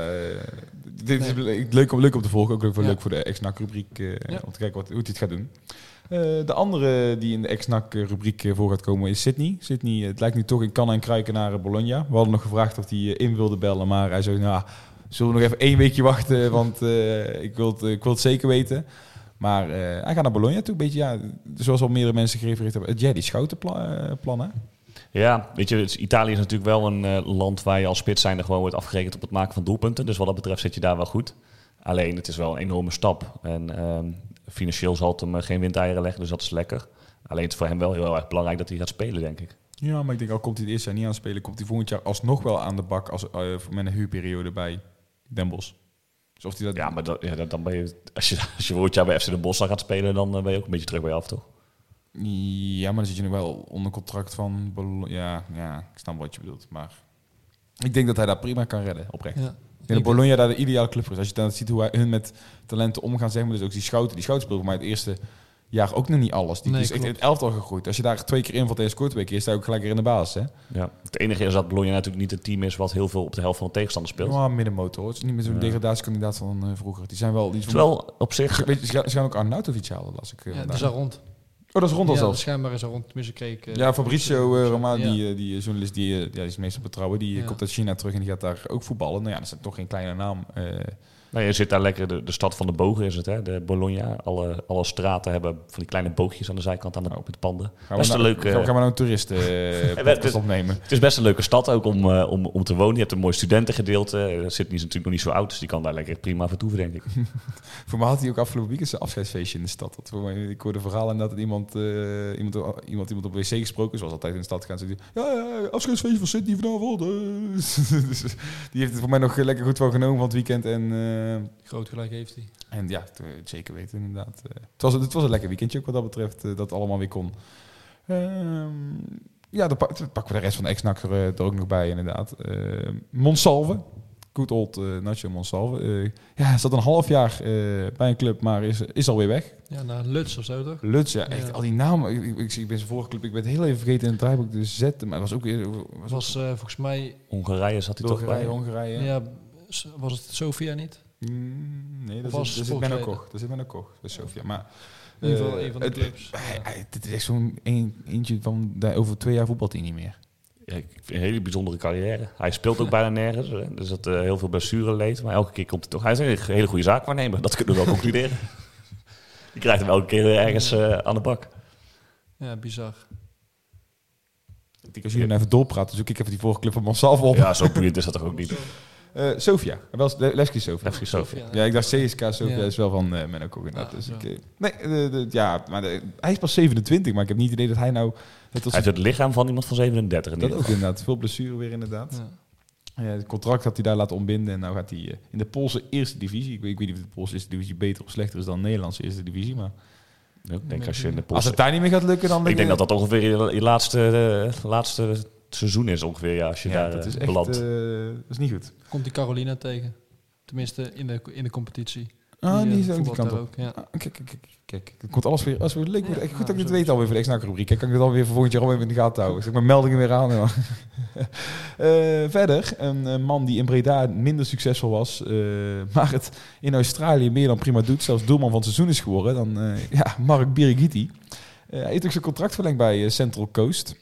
Speaker 2: dit is leuk, om, leuk om te volgen, ook leuk
Speaker 4: Ja.
Speaker 2: leuk voor de ex-NAC-rubriek, eh,
Speaker 4: Ja.
Speaker 2: om te kijken wat, hoe hij het gaat doen. Eh, de andere die in de ex-NAC-rubriek voor gaat komen is Sydney. Sydney, het lijkt nu toch in kannen en kruiken naar Bologna. We hadden nog gevraagd of hij in wilde bellen, maar hij zei, nou, zullen we nog even één weekje wachten, want eh, ik, wil het, ik wil het zeker weten. Maar eh, hij gaat naar Bologna toe, een beetje, ja, zoals al meerdere mensen gerefereerd hebben, het Jerry Schouten pla- eh, plan, hè?
Speaker 3: Ja, weet je, Italië is natuurlijk wel een eh, land waar je als spits zijnde gewoon wordt afgerekend op het maken van doelpunten. Dus wat dat betreft zit je daar wel goed. Alleen, het is wel een enorme stap. En ehm, financieel zal het hem eh, geen windeieren leggen, dus dat is lekker. Alleen het is voor hem wel heel erg belangrijk dat hij gaat spelen, denk ik.
Speaker 2: Ja, maar ik denk al komt hij het eerste jaar niet aan spelen, komt hij volgend jaar alsnog wel aan de bak als, eh, met een huurperiode bij Den Bosch. Dus of hij dat...
Speaker 3: Ja, maar dat, ja, dat- dan ben je, als je, als je volgend jaar bij FC Den Bosch dan gaat spelen, dan eh, ben je ook een beetje terug bij je af, toch?
Speaker 2: Ja, maar dan zit je nu wel onder contract van... Ja, ja, ik snap wat je bedoelt. Maar ik denk dat hij dat prima kan redden, oprecht.
Speaker 4: Ja.
Speaker 2: Ik denk dat Bologna daar de ideale club voor is. Als je dan ziet hoe hij, hun met talenten omgaan, zeg maar. Dus ook die schouten. Die schouten speelde voor mij het eerste jaar ook nog niet alles. Die
Speaker 4: Nee,
Speaker 2: is echt in het elftal gegroeid. Als je daar twee keer invalt en je scoort twee keer, sta je ook gelijk weer in de basis. Hè?
Speaker 3: Ja. Het enige is dat Bologna natuurlijk niet een team is wat heel veel op de helft van de tegenstander speelt.
Speaker 2: Maar middenmotor. hoor. Het is niet meer zo'n
Speaker 3: Ja.
Speaker 2: degradatiekandidaat van eh, vroeger. Die zijn wel... Die
Speaker 3: Terwijl op zich...
Speaker 2: Weet je, ze gaan- ook Arnautovic halen, las ik. eh,
Speaker 4: Ja,
Speaker 2: vandaag.
Speaker 4: is daar rond.
Speaker 2: Oh, dat is rond al
Speaker 4: ja,
Speaker 2: zelfs.
Speaker 4: schijnbaar is er rond. Tenminste, kreeg ik... eh,
Speaker 2: Ja, Fabrizio uh, Roma,
Speaker 4: Ja.
Speaker 2: die, die journalist, die, ja, die is meestal betrouwen. Die
Speaker 4: Ja.
Speaker 2: komt uit China terug en die gaat daar ook voetballen. Nou ja, dat is toch geen kleine naam.
Speaker 3: Nou, je zit daar lekker, de, de stad van de bogen is het, hè? De Bologna. Alle, alle straten hebben van die kleine boogjes aan de zijkant aan de, met de panden.
Speaker 2: gaan,
Speaker 3: Best
Speaker 2: we
Speaker 3: een
Speaker 2: nou,
Speaker 3: leuke-
Speaker 2: gaan, we- nou een toeristen eh, opnemen?
Speaker 3: Het is best een leuke stad ook om, eh, om, om te wonen. Je hebt een mooi studentengedeelte. Eh, Sydney is natuurlijk nog niet zo oud, dus die kan daar lekker prima vertoeven, denk ik.
Speaker 2: Voor mij had hij ook afgelopen weekend zijn afscheidsfeestje in de stad. Dat voor mij, ik hoorde verhalen dat iemand, eh, iemand, iemand, iemand op wc gesproken, zoals altijd in de stad gaan. Ze ja, ja, afscheidsfeestje van Sydney vanavond. Dus die heeft het voor mij nog lekker goed wel genomen van het weekend. En,
Speaker 4: Groot gelijk heeft hij.
Speaker 2: en ja, zeker weten inderdaad. Eh, het, was, het was een lekker weekendje ook wat dat betreft, eh, dat het allemaal weer kon. Ehm, ja, dan, pak- dan pakken we de rest van de ex-nak er, eh, er ook nog bij inderdaad. Eh, Monsalve. Good old eh Nacho Monsalve. Eh, ja, hij zat een half jaar eh, bij een club, maar is, is alweer weg.
Speaker 4: Ja, naar Luts of zo toch?
Speaker 2: Lutz, ja, echt
Speaker 4: Ja.
Speaker 2: al die namen. Ik, ik, ik, ik ben zijn vorige club, ik ben het heel even vergeten in het draaiboek te zetten, maar het was ook Was
Speaker 4: was eh, volgens mij...
Speaker 3: Hongarije zat hij toch bij.
Speaker 2: Hongarije.
Speaker 4: Ja. was het Sofia niet?
Speaker 2: Mm, nee, dat is,
Speaker 4: het
Speaker 2: dat zit Menno
Speaker 4: mij-
Speaker 2: Koch. Dat zit Menno Koch, bij Sofia. Maar
Speaker 4: In ieder geval
Speaker 2: eh,
Speaker 4: een van de
Speaker 2: het-
Speaker 4: clubs.
Speaker 2: Dit is echt zo'n een, eentje van daar over twee jaar voetbalt hij niet meer.
Speaker 3: Ja, ik vind een hele bijzondere carrière. Hij speelt ook bijna nergens. Hè? Dus dat eh, heel veel blessure leed. Maar elke keer komt hij toch. Hij is een hele goede zaakwaarnemer. Dat kunnen we wel concluderen. Je krijgt hem elke keer ergens eh, aan de bak.
Speaker 4: Ja, bizar.
Speaker 2: Ik denk als jullie nou even doorpraten, zoek ik even die vorige club van Monsalve op.
Speaker 3: Ja, zo boeiend is dat toch ook niet.
Speaker 2: Eh, Sofia, wel Levski Sofia.
Speaker 3: Levski Sofia.
Speaker 2: Ja, ik dacht CSK Sofia
Speaker 4: Ja.
Speaker 2: is wel van eh Menno Koch inderdaad.
Speaker 4: Ja,
Speaker 2: dus ik, eh, nee, de, de- ja, maar de- hij is pas 27, maar ik heb niet het idee dat hij nou... Het was
Speaker 3: Hij heeft het lichaam van iemand van 37. in
Speaker 2: dat ook inderdaad. Veel blessure weer inderdaad.
Speaker 4: Ja.
Speaker 2: Ja, het contract had hij daar laten ontbinden en nou gaat hij in de Poolse eerste divisie. Ik weet, ik weet niet of de Poolse eerste divisie beter of slechter is dan de Nederlandse eerste divisie, maar
Speaker 3: Ik denk als je in de
Speaker 2: als
Speaker 3: Poolse...
Speaker 2: het daar niet meer gaat lukken, dan
Speaker 3: Ik denk dat dat ongeveer je, je laatste, laatste seizoen is ongeveer, ja, als je
Speaker 2: ja,
Speaker 3: daar
Speaker 2: dat is
Speaker 3: eh,
Speaker 2: echt
Speaker 3: belandt.
Speaker 2: eh, dat is niet goed.
Speaker 4: Komt die Carolina tegen? Tenminste, in de, in de competitie.
Speaker 2: Ah,
Speaker 4: Die,
Speaker 2: die
Speaker 4: eh,
Speaker 2: is ook die kant op. Ah, kijk, kijk, kijk, kijk, het komt alles weer, als weer leuk. wordt. Echt goed dat ik dit weet alweer voor de ex rubriek. Kijk, kan ik het alweer voor volgend jaar alweer in de gaten houden. Zeg maar meldingen weer aan. Eh, verder, een man die in Breda minder succesvol was, eh, maar het in Australië meer dan prima doet, zelfs doelman van het seizoen is geworden, dan eh, ja, Mark Birigiti. Eh, hij heeft ook zijn contract verlengd bij Central Coast.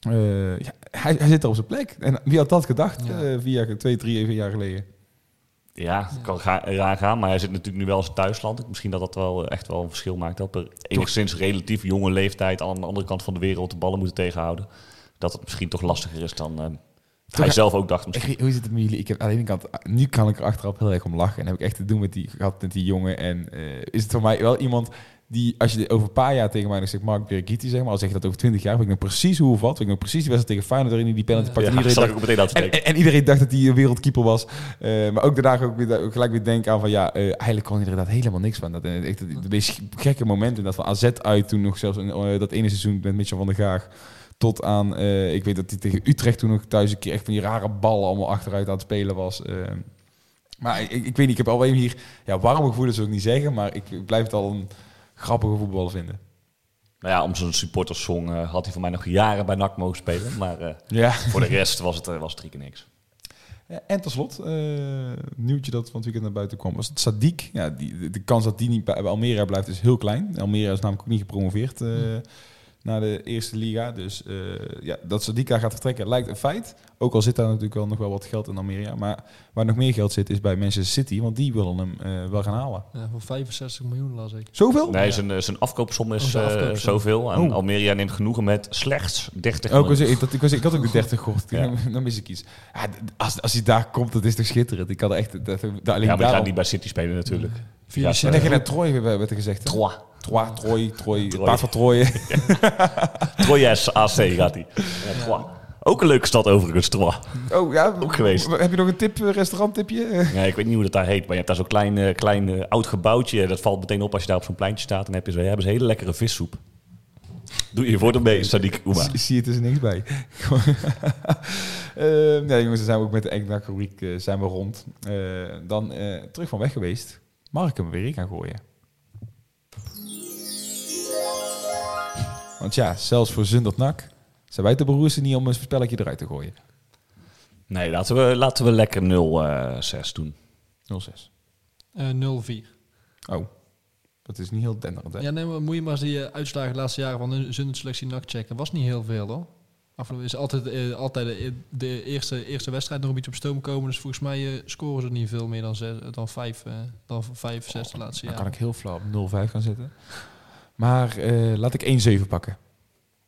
Speaker 2: Eh, ja, hij, hij zit er op zijn plek. En wie had dat gedacht?
Speaker 4: Ja.
Speaker 2: eh, vier jaar, twee, drie, vier jaar geleden.
Speaker 3: Ja, het kan ga- raar gaan, maar hij zit natuurlijk nu wel in zijn thuisland. Misschien dat dat wel eh, echt wel een verschil maakt. Op een enigszins relatief jonge leeftijd aan de andere kant van de wereld de ballen moeten tegenhouden. Dat het misschien toch lastiger is dan eh, hij zelf ook dacht misschien.
Speaker 2: Ik, hoe zit het met jullie? Ik heb aan de ene kant, nu kan ik er achteraf heel erg om lachen. En heb ik echt te doen met die, gehad met die jongen. En eh, is het voor mij wel iemand die, als je over een paar jaar tegen mij nog zegt, Mark Birgitti, zeg maar, al zeg je dat over twintig jaar, weet ik nog precies hoe of wat. Weet ik nog precies die wedstrijd tegen Feyenoord waarin hij die penalty pakte.
Speaker 3: Ja,
Speaker 2: en, iedereen dacht,
Speaker 3: ook meteen
Speaker 2: en, en- en iedereen dacht dat hij een wereldkeeper was. Eh, maar ook daarna ook, weer, ook gelijk weer denken aan van, ja, eh, eigenlijk kon hij er inderdaad helemaal niks van. Dat, eh, echt het meest gekke moment in dat van AZ uit toen nog zelfs eh, dat ene seizoen met Mitchell van der Gaag. Tot aan, eh, ik weet dat hij tegen Utrecht toen nog thuis een keer echt van die rare ballen allemaal achteruit aan het spelen was. Eh, maar ik, ik weet niet, ik heb alweer hier, ja, warme gevoelens zou ik niet zeggen, maar ik, ik blijf het al een grappige voetballer vinden.
Speaker 3: Nou ja, om zijn supporterssong eh, had hij voor mij nog jaren bij NAC mogen spelen. Maar eh,
Speaker 2: Ja.
Speaker 3: voor de rest was het, eh, was het drie keer niks.
Speaker 2: En tot slot, eh, nieuwtje dat van het weekend naar buiten kwam, was het Sadiq. Ja, die, de, kans dat die niet bij, Almere blijft is heel klein. Almere is namelijk ook niet gepromoveerd eh, naar de eerste liga. Dus eh, ja, dat Sadiq daar gaat vertrekken lijkt een feit. Ook al zit daar natuurlijk wel nog wel wat geld in Almere. Maar waar nog meer geld zit is bij Manchester City, want die willen hem eh, wel gaan halen.
Speaker 4: Ja, voor 65 miljoen las ik.
Speaker 2: Zoveel?
Speaker 3: Nee, zijn, eh, zijn afkoopsom is
Speaker 4: Oh, zijn
Speaker 3: eh,
Speaker 4: afkoopsom.
Speaker 3: zoveel. En
Speaker 2: Oh.
Speaker 3: Almeria neemt genoegen met slechts 30
Speaker 2: Oh, ik,
Speaker 3: miljoen.
Speaker 2: was, ik, dat, ik, was, ik had ook de 30 gehoord.
Speaker 3: Ja.
Speaker 2: Dan mis ik iets. Als, als hij daar komt, dat is toch schitterend. Ik had er echt... Dat, dat, alleen
Speaker 3: Ja, maar die
Speaker 2: daarom-
Speaker 3: gaat niet bij City spelen natuurlijk.
Speaker 4: Via
Speaker 3: Ja,
Speaker 4: de
Speaker 2: En dan ging
Speaker 4: City
Speaker 2: naar Troy, werd er gezegd. Troy, Troy, Troy. Het
Speaker 3: Troy.
Speaker 2: paard van Troy.
Speaker 3: Troyes AC gaat hij. Ja, Trois. Ook een leuke stad overigens, Trois.
Speaker 2: Oh ja,
Speaker 3: Ook geweest.
Speaker 2: Heb je nog een tip, eh, restauranttipje?
Speaker 3: Ja, ik weet niet hoe dat daar heet, maar je hebt daar zo'n klein, eh, klein eh, oud gebouwtje. Dat valt meteen op als je daar op zo'n pleintje staat. Dan heb je zo, hebben ze hele lekkere vissoep. Doe je voordeel mee, Sadiq Oema.
Speaker 2: Zie- Zie je, het is er niks bij. Eh, ja, jongens, dan zijn we ook met de Enknakker Week zijn we rond. Eh, dan eh, terug van weg geweest. Mag ik hem weer in gaan gooien? Want ja, zelfs voor Zundert Nak zijn wij te beroersen niet om een spelletje eruit te gooien.
Speaker 3: Nee, laten we, laten we lekker 0-6 doen.
Speaker 2: 06.
Speaker 4: eh 0-4.
Speaker 2: Oh, dat is niet heel denderend, hè?
Speaker 4: Ja, nee, maar moet je maar eens die eh, uitslagen de laatste jaren van de Zundert-selectie NAC checken. Was niet heel veel, hoor. Afgelopen is altijd, eh, altijd de, de eerste, eerste wedstrijd nog een beetje op stoom komen. Dus volgens mij eh, scoren ze niet veel meer dan, zes, dan, vijf, eh, dan vijf, zes de laatste
Speaker 2: Dan
Speaker 4: jaren.
Speaker 2: kan ik heel flauw op 0,5 gaan zitten. Maar eh, laat ik 1,7 pakken.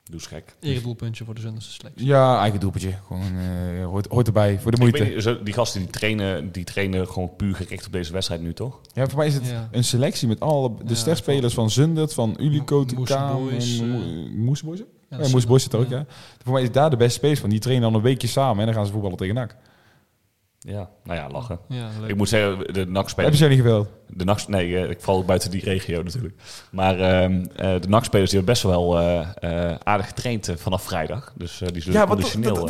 Speaker 3: Doe eens gek.
Speaker 4: Eredoelpuntje voor de Zunderse selectie.
Speaker 2: Ja, eigen doelpuntje. Gewoon, eh, hoort, hoort erbij, voor de moeite.
Speaker 3: niet, die gasten die trainen, die trainen gewoon puur gericht op deze wedstrijd nu, toch?
Speaker 2: Ja, voor mij is het
Speaker 4: Ja.
Speaker 2: een selectie met alle de
Speaker 4: Ja,
Speaker 2: sterspelers van Zundert, van Ulico,
Speaker 4: Mo- eh,
Speaker 2: Moeseboys.
Speaker 4: Ja,
Speaker 2: Ja,
Speaker 4: dat is-
Speaker 2: Moeseboys zit er ook,
Speaker 4: ja.
Speaker 2: ja. Voor mij is daar de beste spelers van. Die trainen dan een weekje samen en dan gaan ze voetballen tegen NAC.
Speaker 3: Ja, nou ja, lachen. Ik moet zeggen, de
Speaker 2: Hebben
Speaker 3: NAC-spelers...
Speaker 2: ze niet geweld?
Speaker 3: De NAC, nee, eh, ik val ook buiten die regio natuurlijk. Maar ehm, eh, de NAC-spelers die hebben best wel eh, eh, aardig getraind vanaf vrijdag. Dus eh, die zullen
Speaker 2: Ja,
Speaker 3: conditioneel...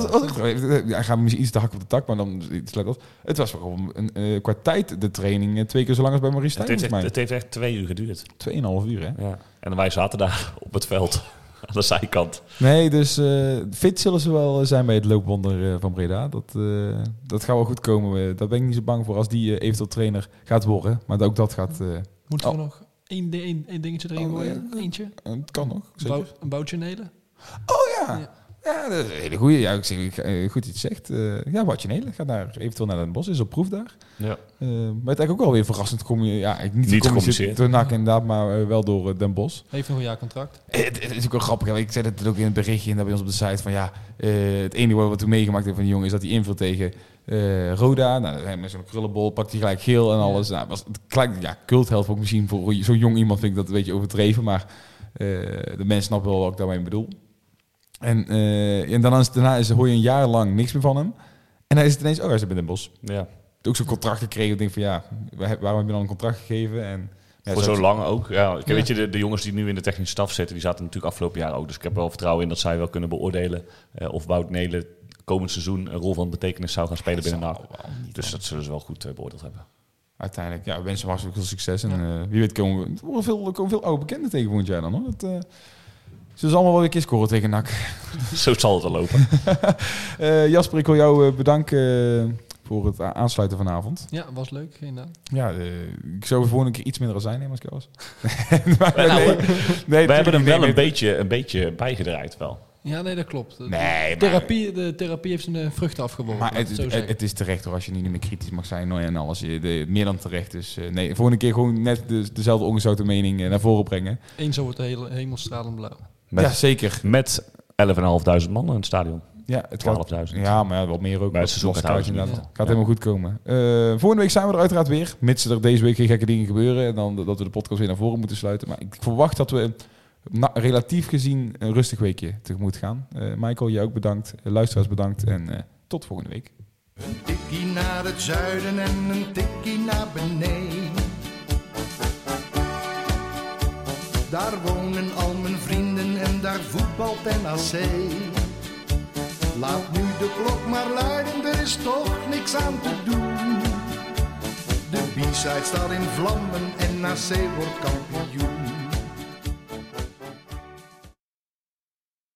Speaker 2: ja, gaan we misschien iets te hak op de tak, maar dan sluit op. Het was gewoon een, eh, qua tijd de training twee keer zo lang als bij Maurice
Speaker 3: het,
Speaker 2: Stijn,
Speaker 3: het heeft echt twee uur geduurd.
Speaker 2: Tweeënhalf uur, hè?
Speaker 3: Ja. En wij zaten daar op het veld, aan de zijkant.
Speaker 2: Nee, dus eh, fit zullen ze wel zijn bij het loopwonder eh, van Breda. Dat, eh, dat gaat wel goed komen. Eh, daar ben ik niet zo bang voor als die eh, eventueel trainer gaat worden. Maar ook dat gaat... eh,
Speaker 4: Moeten we
Speaker 2: Oh.
Speaker 4: nog één, di- één, één dingetje erin
Speaker 2: Oh,
Speaker 4: gooien? Eentje?
Speaker 2: het kan nog,
Speaker 4: Een,
Speaker 2: zeker.
Speaker 4: bou- een boutje nelen?
Speaker 2: Oh ja.
Speaker 4: Ja.
Speaker 2: Ja, dat is een hele goeie. Ja, ik zeg, ik, eh, goed iets zegt. Eh ja, Nelen gaat naar, eventueel naar Den Bosch. Is op proef daar.
Speaker 3: Ja.
Speaker 2: Eh, maar het is eigenlijk ook wel weer verrassend. Kom je, ja, ik- niet,
Speaker 3: Niet
Speaker 2: gecommuniceerd door NAC inderdaad, maar wel door Den Bosch.
Speaker 4: Heeft nog een jaar contract.
Speaker 2: Eh, Het, het is ook wel grappig. Ik zei het ook in het berichtje en dat bij ons op de site. Van ja, eh, het enige wat we toen meegemaakt hebben van die jongen is dat hij invult tegen eh, Roda. Nou, hij met zo'n krullenbol pakt hij gelijk geel en alles. Nou, was het gelijk, ja, cultheld ook misschien voor zo'n jong iemand vind ik dat een beetje overdreven. Maar eh, de mensen snappen wel wat ik daarmee bedoel. En, eh, en dan is, daarna is, hoor je een jaar lang niks meer van hem. En dan is het ineens, oh, hij is bij Den Bosch.
Speaker 3: ja.
Speaker 2: Ook zo'n contract gekregen. Ik denk van ja, waar- waarom heb je dan een contract gegeven? En, ja,
Speaker 3: Voor
Speaker 2: zo-
Speaker 3: zo lang ook. Ja, ik
Speaker 4: Ja.
Speaker 3: weet je, de, de jongens die nu in de technische staf zitten, die zaten natuurlijk afgelopen jaar ook. Dus ik heb wel vertrouwen in dat zij wel kunnen beoordelen eh, of Wout Nelen komend seizoen een rol van betekenis zou gaan spelen binnen NAC. Dus dat zullen ze wel goed eh, beoordeeld hebben.
Speaker 2: uiteindelijk, ja, we wensen hem hartstikke veel succes. En wie weet komen we worden veel, komen veel oude bekenden tegen volgend jaar dan. Hoor. Dat, ze zullen allemaal wel weer een keer scoren tegen NAC.
Speaker 3: Zo zal het wel lopen.
Speaker 2: Eh, Jasper, ik wil jou eh, bedanken eh, voor het aansluiten vanavond.
Speaker 4: Ja, was leuk, inderdaad.
Speaker 2: Ja, ik zou de volgende keer iets minder zijn nemen als ik er was. Maar
Speaker 3: Nou,
Speaker 2: nee, nee,
Speaker 3: We hebben hem wel een beetje, een beetje bijgedraaid wel.
Speaker 4: Ja, nee, dat klopt. De-
Speaker 2: Nee, maar-
Speaker 4: therapie, de therapie heeft zijn vruchten afgeworpen.
Speaker 2: Maar het, het, het is terecht hoor, als je niet meer kritisch mag zijn nou, en alles. Je, de, meer dan terecht. Dus eh, nee, volgende keer gewoon net de, dezelfde ongezouten mening naar voren brengen.
Speaker 4: Eens zo wordt de hele hemel stralend blauw.
Speaker 3: Met,
Speaker 2: ja, zeker.
Speaker 3: met 11.500 man in het stadion.
Speaker 2: Ja, het gaat,
Speaker 3: 12.000.
Speaker 2: ja, maar ja, wel meer ook.
Speaker 3: Bij het seizoen
Speaker 2: losse
Speaker 3: met
Speaker 2: kaartjes
Speaker 3: 1000
Speaker 2: inderdaad.
Speaker 4: niet.
Speaker 2: Gaat
Speaker 3: Ja.
Speaker 2: helemaal goed komen. Eh, volgende week zijn we er uiteraard weer. Mits er deze week geen gekke dingen gebeuren. En dan dat we de podcast weer naar voren moeten sluiten. Maar ik verwacht dat we na- relatief gezien een rustig weekje tegemoet gaan. Eh, Michael, jij ook bedankt. Luisteraars bedankt. En eh, tot volgende week.
Speaker 1: Een tikkie naar het zuiden en een tikkie naar beneden. Daar wonen voetbalt NAC. Laat nu de klok maar luiden, er is toch niks aan te doen. De B-side staat in vlammen en NAC wordt kampioen.